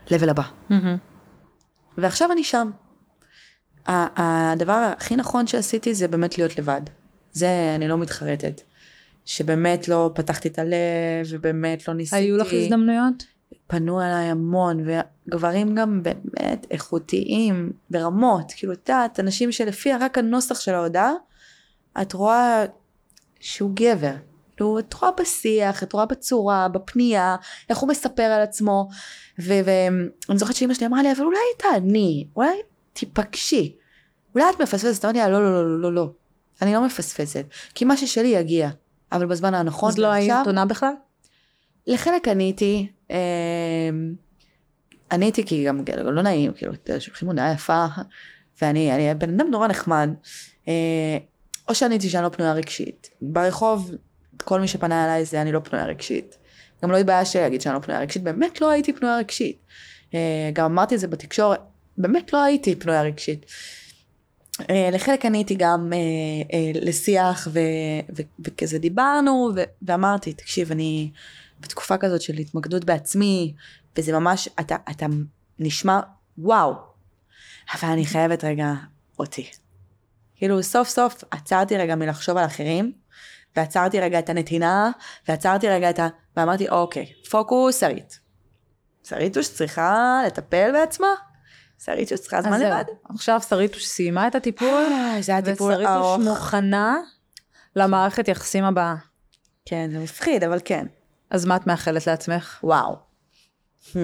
level הבא. ועכשיו אני שם. הדבר הכי נכון שעשיתי זה באמת להיות לבד. זה אני לא מתחרטת. שבאמת לא פתחתי את הלב, ובאמת לא ניסיתי. היו לך הזדמנויות? פנו אליי המון, וגברים גם באמת איכותיים, ברמות. כאילו, את יודעת, אנשים שלפי רק הנוסח של ההודעה, את רואה שהוא גבר. כאילו, את רואה בשיח, את רואה בצורה, בפנייה, איך הוא מספר על עצמו. ואני זוכרת שאימא שלי אמרה לי, אבל אולי תעני, אולי תיפגשי. אולי את מפספסת, אמרתי לה, לא, לא, לא, לא, לא. אני לא מפספסת. כי מה ששלי יגיע, אבל בזמן הנכון. אז לא היית עונה בכלל? לחלק עניתי, אה, עניתי כי גם גם לא נעים, כאילו, שולחים הודעה יפה, ואני אני בן אדם נורא נחמד, אה, או שעניתי שאני לא פנויה רגשית. ברחוב, כל מי שפנה אליי זה אני לא פנויה רגשית. גם לא התביישתי להגיד שאני לא פנויה רגשית, באמת לא הייתי פנויה רגשית. אה, גם אמרתי את זה בתקשורת, באמת לא הייתי פנויה רגשית. אה, לחלק אני הייתי גם לשיח ו, ו, וכזה דיברנו ו, ואמרתי תקשיב אני בתקופה כזאת של התמקדות בעצמי וזה ממש אתה אתה נשמע וואו אבל אני חייבת רגע אותי. כאילו סוף סוף עצרתי רגע מלחשוב על אחרים ועצרתי רגע את הנתינה ועצרתי רגע את ה... ואמרתי אוקיי פוקוס שרית. שריטוש צריכה לטפל בעצמה שריטוש צריכה זמן לבד. עכשיו שריטוש סיימה את הטיפול, אה, זה הטיפול ארוך. ושריטוש מוכנה למערכת יחסים הבאה. כן, זה מפחיד, אבל כן. אז מה את מאחלת לעצמך? וואו. Hmm.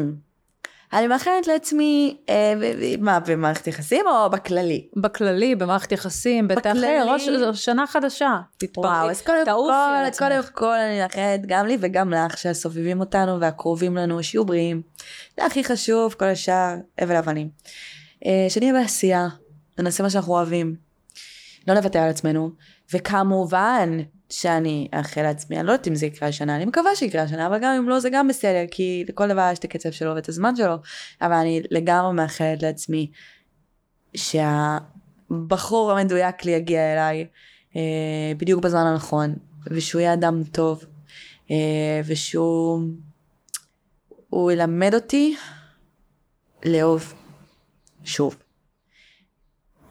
אני מאחלת לעצמי, אה, מה, במערכת יחסים או בכללי? בכללי, במערכת יחסים, בטח ראש שנה חדשה. תתפרעי, וואו, אז קודם כל, קודם כל אני מאחלת גם לי וגם לך שהסובבים אותנו והקרובים לנו שיהיו בריאים. זה הכי חשוב, כל השאר, הבל אבנים. אה, שנהיה בעשייה, נעשה מה שאנחנו אוהבים. לא נוותר על עצמנו, וכמובן, שאני אאחל לעצמי, אני לא יודעת אם זה יקרה השנה, אני מקווה שיקרה השנה, אבל גם אם לא זה גם בסדר, כי לכל דבר יש את הקצב שלו ואת הזמן שלו, אבל אני לגמרי מאחלת לעצמי שהבחור המדויק לי יגיע אליי אה, בדיוק בזמן הנכון, ושהוא יהיה אדם טוב, אה, ושהוא הוא ילמד אותי לאהוב שוב.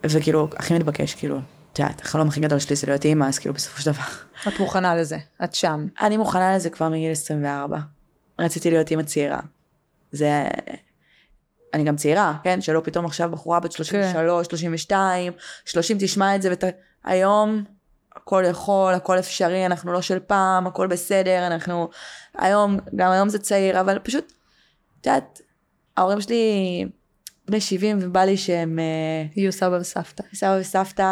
וכאילו, הכי מתבקש, כאילו, את יודעת, החלום הכי גדול שלי זה להיות אימא, אז כאילו בסופו של דבר. את מוכנה לזה, את שם. אני מוכנה לזה כבר מגיל 24. רציתי להיות אימא צעירה. זה... אני גם צעירה, כן? שלא פתאום עכשיו בחורה בת 33, כן. 32, 30 תשמע את זה ות... היום הכל יכול, הכל אפשרי, אנחנו לא של פעם, הכל בסדר, אנחנו... היום, גם היום זה צעיר, אבל פשוט, את יודעת, ההורים שלי בני 70 ובא לי שהם... אה, יהיו סבא וסבתא. סבא וסבתא...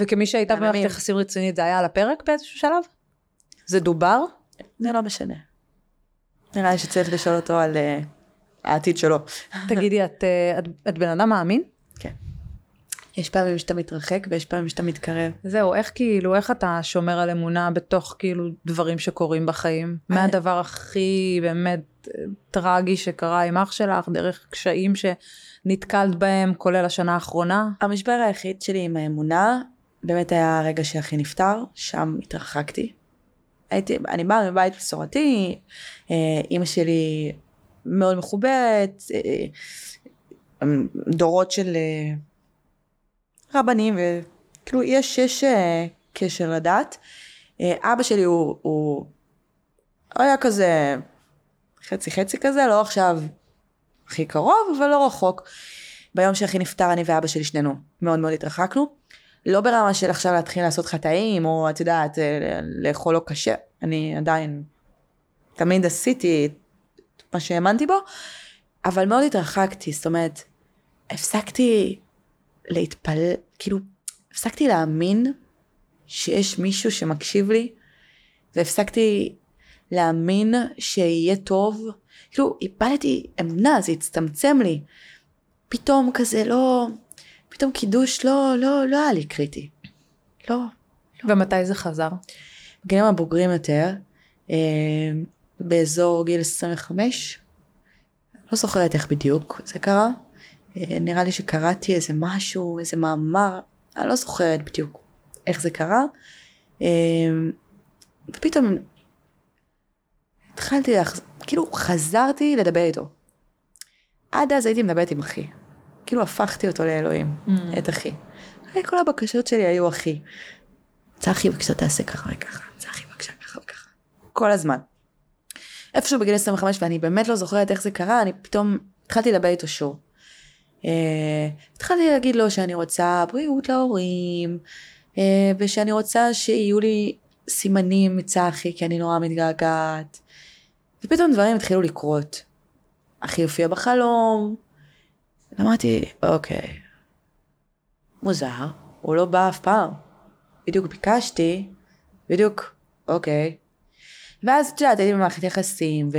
וכמי שהייתה במערכת יחסים רצינית זה היה על הפרק באיזשהו שלב? זה דובר? זה לא משנה. נראה לי שצריך לשאול אותו על uh, העתיד שלו. תגידי, את, uh, את, את בן אדם מאמין? כן. יש פעמים שאתה מתרחק ויש פעמים שאתה מתקרב. זהו, איך כאילו, איך אתה שומר על אמונה בתוך כאילו דברים שקורים בחיים? מה הדבר הכי באמת טרגי שקרה עם אח שלך, דרך קשיים ש... נתקלת בהם, כולל השנה האחרונה? המשבר היחיד שלי עם האמונה, באמת היה הרגע שאחי נפטר, שם התרחקתי. הייתי, אני באה מבית מסורתי, אה, אימא שלי מאוד מחוברת, אה, אה, דורות של רבנים, וכאילו יש, יש קשר לדת. אבא שלי הוא, הוא היה כזה חצי חצי כזה, לא עכשיו הכי קרוב, אבל לא רחוק. ביום שאחי נפטר, אני ואבא שלי שנינו מאוד מאוד התרחקנו. לא ברמה של עכשיו להתחיל לעשות חטאים, או את יודעת, אה, לאכול לא קשה. אני עדיין תמיד עשיתי את מה שהאמנתי בו, אבל מאוד התרחקתי, זאת אומרת, הפסקתי להתפלל, כאילו, הפסקתי להאמין שיש מישהו שמקשיב לי, והפסקתי להאמין שיהיה טוב, כאילו איבדתי אמונה, זה הצטמצם לי. פתאום כזה לא, פתאום קידוש לא, לא, לא היה לי קריטי. לא. לא. ומתי זה חזר? בגילים הבוגרים יותר, אה, באזור גיל 25, לא זוכרת איך בדיוק זה קרה. אה, נראה לי שקראתי איזה משהו, איזה מאמר, אני לא זוכרת בדיוק איך זה קרה. אה, ופתאום התחלתי לחזור, כאילו חזרתי לדבר איתו. עד אז הייתי מדברת עם אחי. כאילו הפכתי אותו לאלוהים, mm. את אחי. כל הבקשות שלי היו אחי. צחי בבקשה תעשה ככה וככה, צחי בבקשה ככה וככה. כל הזמן. איפשהו בגיל 25 ואני באמת לא זוכרת איך זה קרה, אני פתאום התחלתי לדבר איתו שוב. Uh, התחלתי להגיד לו שאני רוצה בריאות להורים, uh, ושאני רוצה שיהיו לי סימנים מצחי כי אני נורא מתגעגעת. ופתאום דברים התחילו לקרות. אחי הופיע בחלום, אמרתי, אוקיי, מוזר, הוא לא בא אף פעם. בדיוק ביקשתי, בדיוק, אוקיי. ואז את יודעת, הייתי במערכת יחסים ו...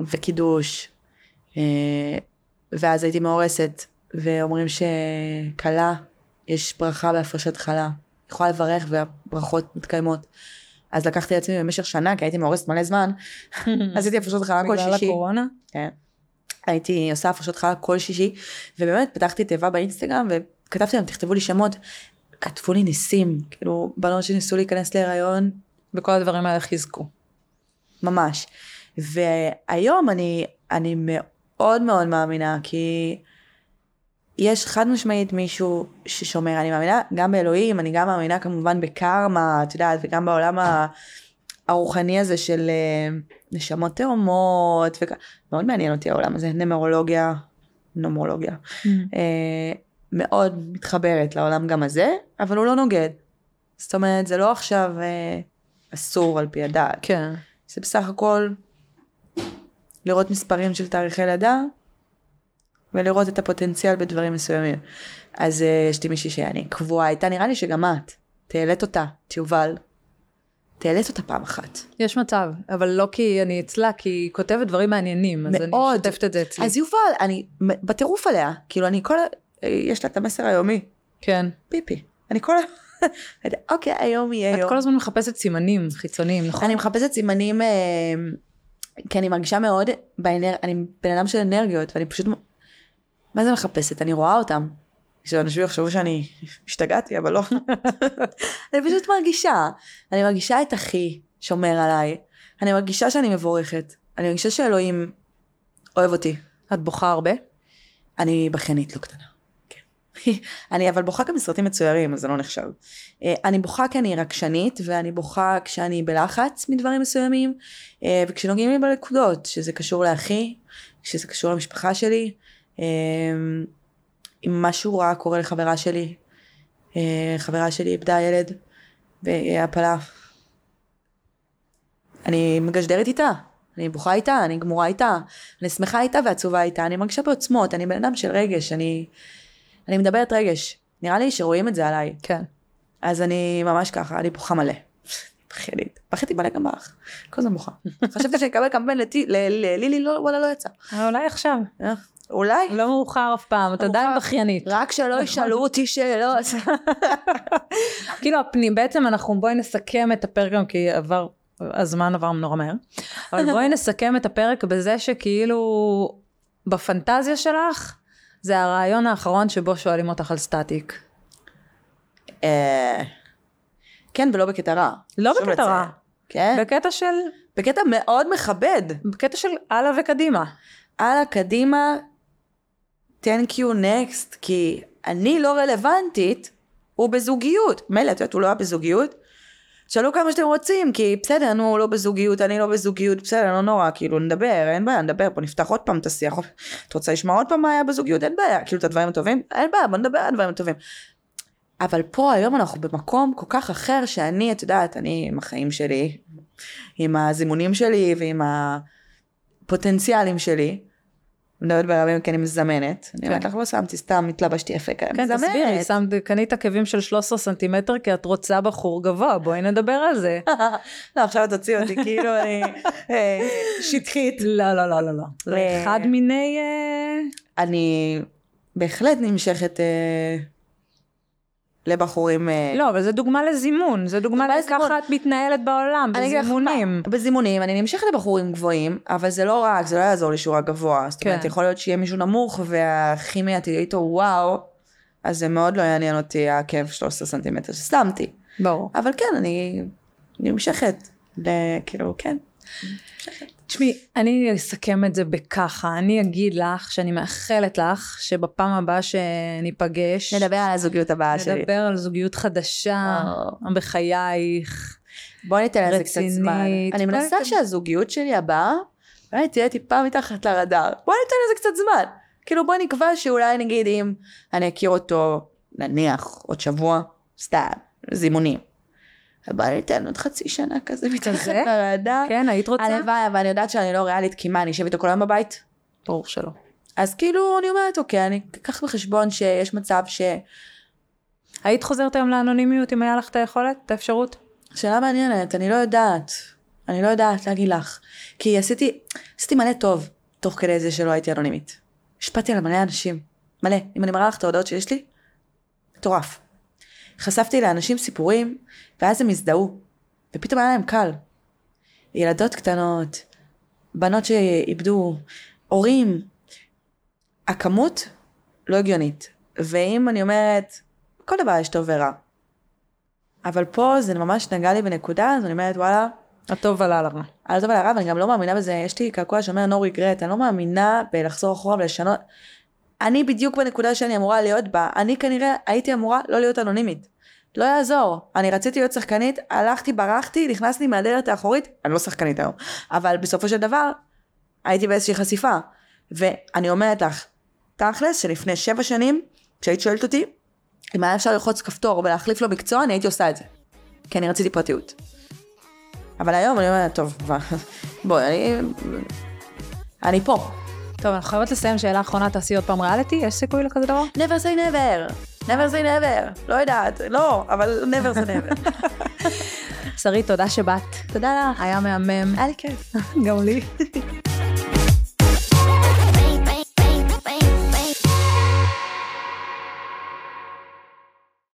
וקידוש, אה, ואז הייתי מאורסת, ואומרים שכלה, יש ברכה בהפרשת חלה. יכולה לברך והברכות מתקיימות. אז לקחתי לעצמי במשך שנה, כי הייתי מאורסת מלא זמן, עשיתי הפרשות חלה כל בגלל שישי. הקורונה? כן. הייתי עושה הפרשות חלה כל שישי, ובאמת פתחתי תיבה באינסטגרם, וכתבתי להם, תכתבו לי שמות. כתבו לי ניסים, כאילו, בנות שניסו להיכנס להיריון, וכל הדברים האלה חיזקו. ממש. והיום אני, אני מאוד מאוד מאמינה, כי יש חד משמעית מישהו ששומר, אני מאמינה גם באלוהים, אני גם מאמינה כמובן בקרמה, את יודעת, וגם בעולם ה- הרוחני הזה של אה, נשמות תאומות, וכ... מאוד מעניין אותי העולם הזה, נמרולוגיה, נומרולוגיה. אה, מאוד מתחברת לעולם גם הזה, אבל הוא לא נוגד. זאת אומרת, זה לא עכשיו אה, אסור על פי הדעת. כן. זה בסך הכל לראות מספרים של תאריכי לידה ולראות את הפוטנציאל בדברים מסוימים. אז אה, יש לי מישהי שאני קבועה איתה, נראה לי שגם את. תעלת אותה, את יובל. תעלת אותה פעם אחת. יש מצב, אבל לא כי אני אצלה, כי היא כותבת דברים מעניינים, אז אני מאוד. משתפת את זה אצלי. אז יובל, אני בטירוף עליה. כאילו, אני כל ה... אה, יש לה את המסר היומי. כן. פיפי. אני כל ה... אוקיי, היום יהיה את יום. כל הזמן מחפשת סימנים חיצוניים, נכון? אני מחפשת סימנים, אה, כי אני מרגישה מאוד, באנר... אני בן אדם של אנרגיות, ואני פשוט, מה זה מחפשת? אני רואה אותם. שאנשים יחשבו שאני השתגעתי, אבל לא. אני פשוט מרגישה. אני מרגישה את אחי שומר עליי. אני מרגישה שאני מבורכת. אני מרגישה שאלוהים אוהב אותי. את בוכה הרבה? אני בכיינית לא קטנה. כן. אני אבל בוכה גם בסרטים מצוירים, אז זה לא נחשב. אה, אני בוכה כי אני רגשנית, ואני בוכה כשאני בלחץ מדברים מסוימים, אה, וכשנוגעים לי בנקודות, שזה קשור לאחי, כשזה קשור למשפחה שלי, אם משהו רע קורה לחברה שלי, אה, חברה שלי איבדה ילד בהפלה. אני מגשדרת איתה, אני בוכה איתה, אני גמורה איתה, אני שמחה איתה ועצובה איתה, אני מרגישה בעוצמות, אני בן אדם של רגש, אני, אני מדברת רגש. נראה לי שרואים את זה עליי. כן. אז אני ממש ככה, אני בוכה מלא. בכיינית. בכיתי מלא גם באח. כל הזמן בוכה. חשבתי שאני אקבל קמפיין לטי- ללילי, לא, וואלה לא יצא. אבל אולי עכשיו. אולי? לא מאוחר אף פעם, את עדיין. בכיינית. רק שלא ישאלו אותי שאלות. כאילו הפנים, בעצם אנחנו בואי נסכם את הפרק גם כי עבר, הזמן עבר נורא מהר, אבל בואי נסכם את הפרק בזה שכאילו בפנטזיה שלך זה הרעיון האחרון שבו שואלים אותך על סטטיק. אה, כן, ולא בקטע רע. לא בקטע רע. כן? בקטע של, בקטע מאוד מכבד. בקטע של הלאה וקדימה. הלאה, קדימה, thank you next, כי אני לא רלוונטית, הוא בזוגיות. מילא, את יודעת, הוא לא היה בזוגיות. תשאלו כמה שאתם רוצים, כי בסדר, נו, הוא לא בזוגיות, אני לא בזוגיות, בסדר, לא נורא, כאילו, נדבר, אין בעיה, נדבר, פה נפתח עוד פעם את השיח. את רוצה לשמוע עוד פעם מה היה בזוגיות? אין בעיה, כאילו, את הדברים הטובים? אין בעיה, בוא נדבר על הדברים הטובים. אבל פה היום אנחנו במקום כל כך אחר שאני, את יודעת, אני עם החיים שלי, עם הזימונים שלי ועם הפוטנציאלים שלי. מדברת ברבים כי אני מזמנת. אני אומרת לך, לא שמתי, סתם התלבשתי יפה כאלה. כן, תסבירי, שמת, קנית עקבים של 13 סנטימטר כי את רוצה בחור גבוה, בואי נדבר על זה. לא, עכשיו את תוציא אותי, כאילו אני אה, שטחית. לא, לא, לא, לא, לא. אה, אחד מיני... אה, אני בהחלט נמשכת לבחורים. אה, לא, אבל זה דוגמה לזימון, זה דוגמה לככה. את מתנהלת בעולם, בזימונים. מה, בזימונים, אני נמשכת לבחורים גבוהים, אבל זה לא רק, זה לא יעזור לי שהוא רק גבוה. זאת אומרת, כן. יכול להיות שיהיה מישהו נמוך והכימיה תהיה איתו וואו, אז זה מאוד לא יעניין אותי העקב 13 סנטימטר ששמתי. ברור. אבל כן, אני נמשכת, כאילו, כן. תשמעי, אני אסכם את זה בככה, אני אגיד לך שאני מאחלת לך שבפעם הבאה שניפגש, נדבר על הזוגיות הבאה שלי. נדבר על זוגיות חדשה או. בחייך. בואי ניתן לזה קצת. זמן. אני מנסה ניתן- שהזוגיות שלי הבאה, אולי תהיה טיפה מתחת לרדאר. בואי ניתן לזה קצת זמן. כאילו בואי נקבע שאולי נגיד אם אני אכיר אותו, נניח, עוד שבוע, סתם, זימונים. בואי ניתן עוד חצי שנה כזה מתחת? לרדאר. כן, היית רוצה? הלוואי, אבל אני יודעת שאני לא ריאלית, כי מה, אני אשב איתו כל היום בבית? ברור שלא. אז כאילו, אני אומרת, אוקיי, אני אקח בחשבון שיש מצב ש... היית חוזרת היום לאנונימיות אם היה לך את היכולת, את האפשרות? שאלה מעניינת, אני לא יודעת. אני לא יודעת להגיד לך. כי עשיתי, עשיתי מלא טוב, תוך כדי זה שלא הייתי אנונימית. השפעתי על מלא אנשים. מלא. אם אני מראה לך את ההודעות שיש לי, מטורף. חשפתי לאנשים סיפורים, ואז הם הזדהו. ופתאום היה להם קל. ילדות קטנות, בנות שאיבדו, הורים. הכמות לא הגיונית. ואם אני אומרת, כל דבר יש טוב ורע. אבל פה זה ממש נגע לי בנקודה, אז אני אומרת, וואלה, הטוב עלה. על הטוב ועל הרע, ואני גם לא מאמינה בזה, יש לי קעקוע שאומר no regret, אני לא מאמינה בלחזור אחורה ולשנות. אני בדיוק בנקודה שאני אמורה להיות בה, אני כנראה הייתי אמורה לא להיות אנונימית. לא יעזור, אני רציתי להיות שחקנית, הלכתי, ברחתי, נכנסתי מהדלת האחורית, אני לא שחקנית היום, אבל בסופו של דבר, הייתי באיזושהי חשיפה. ואני אומרת לך, תכלס, שלפני שבע שנים, כשהיית שואלת אותי, אם היה אפשר ללחוץ כפתור ולהחליף לו מקצוע, אני הייתי עושה את זה. כי אני רציתי פרטיות. אבל היום אני אומרת, טוב, בואי, אני... אני פה. טוב, אנחנו חייבות לסיים שאלה אחרונה, תעשי עוד פעם ריאליטי? יש סיכוי לכזה דבר? never say never, never say never, לא יודעת, לא, אבל never say never. שרית, תודה שבאת. תודה לך. היה מהמם. היה לי כיף. גם לי.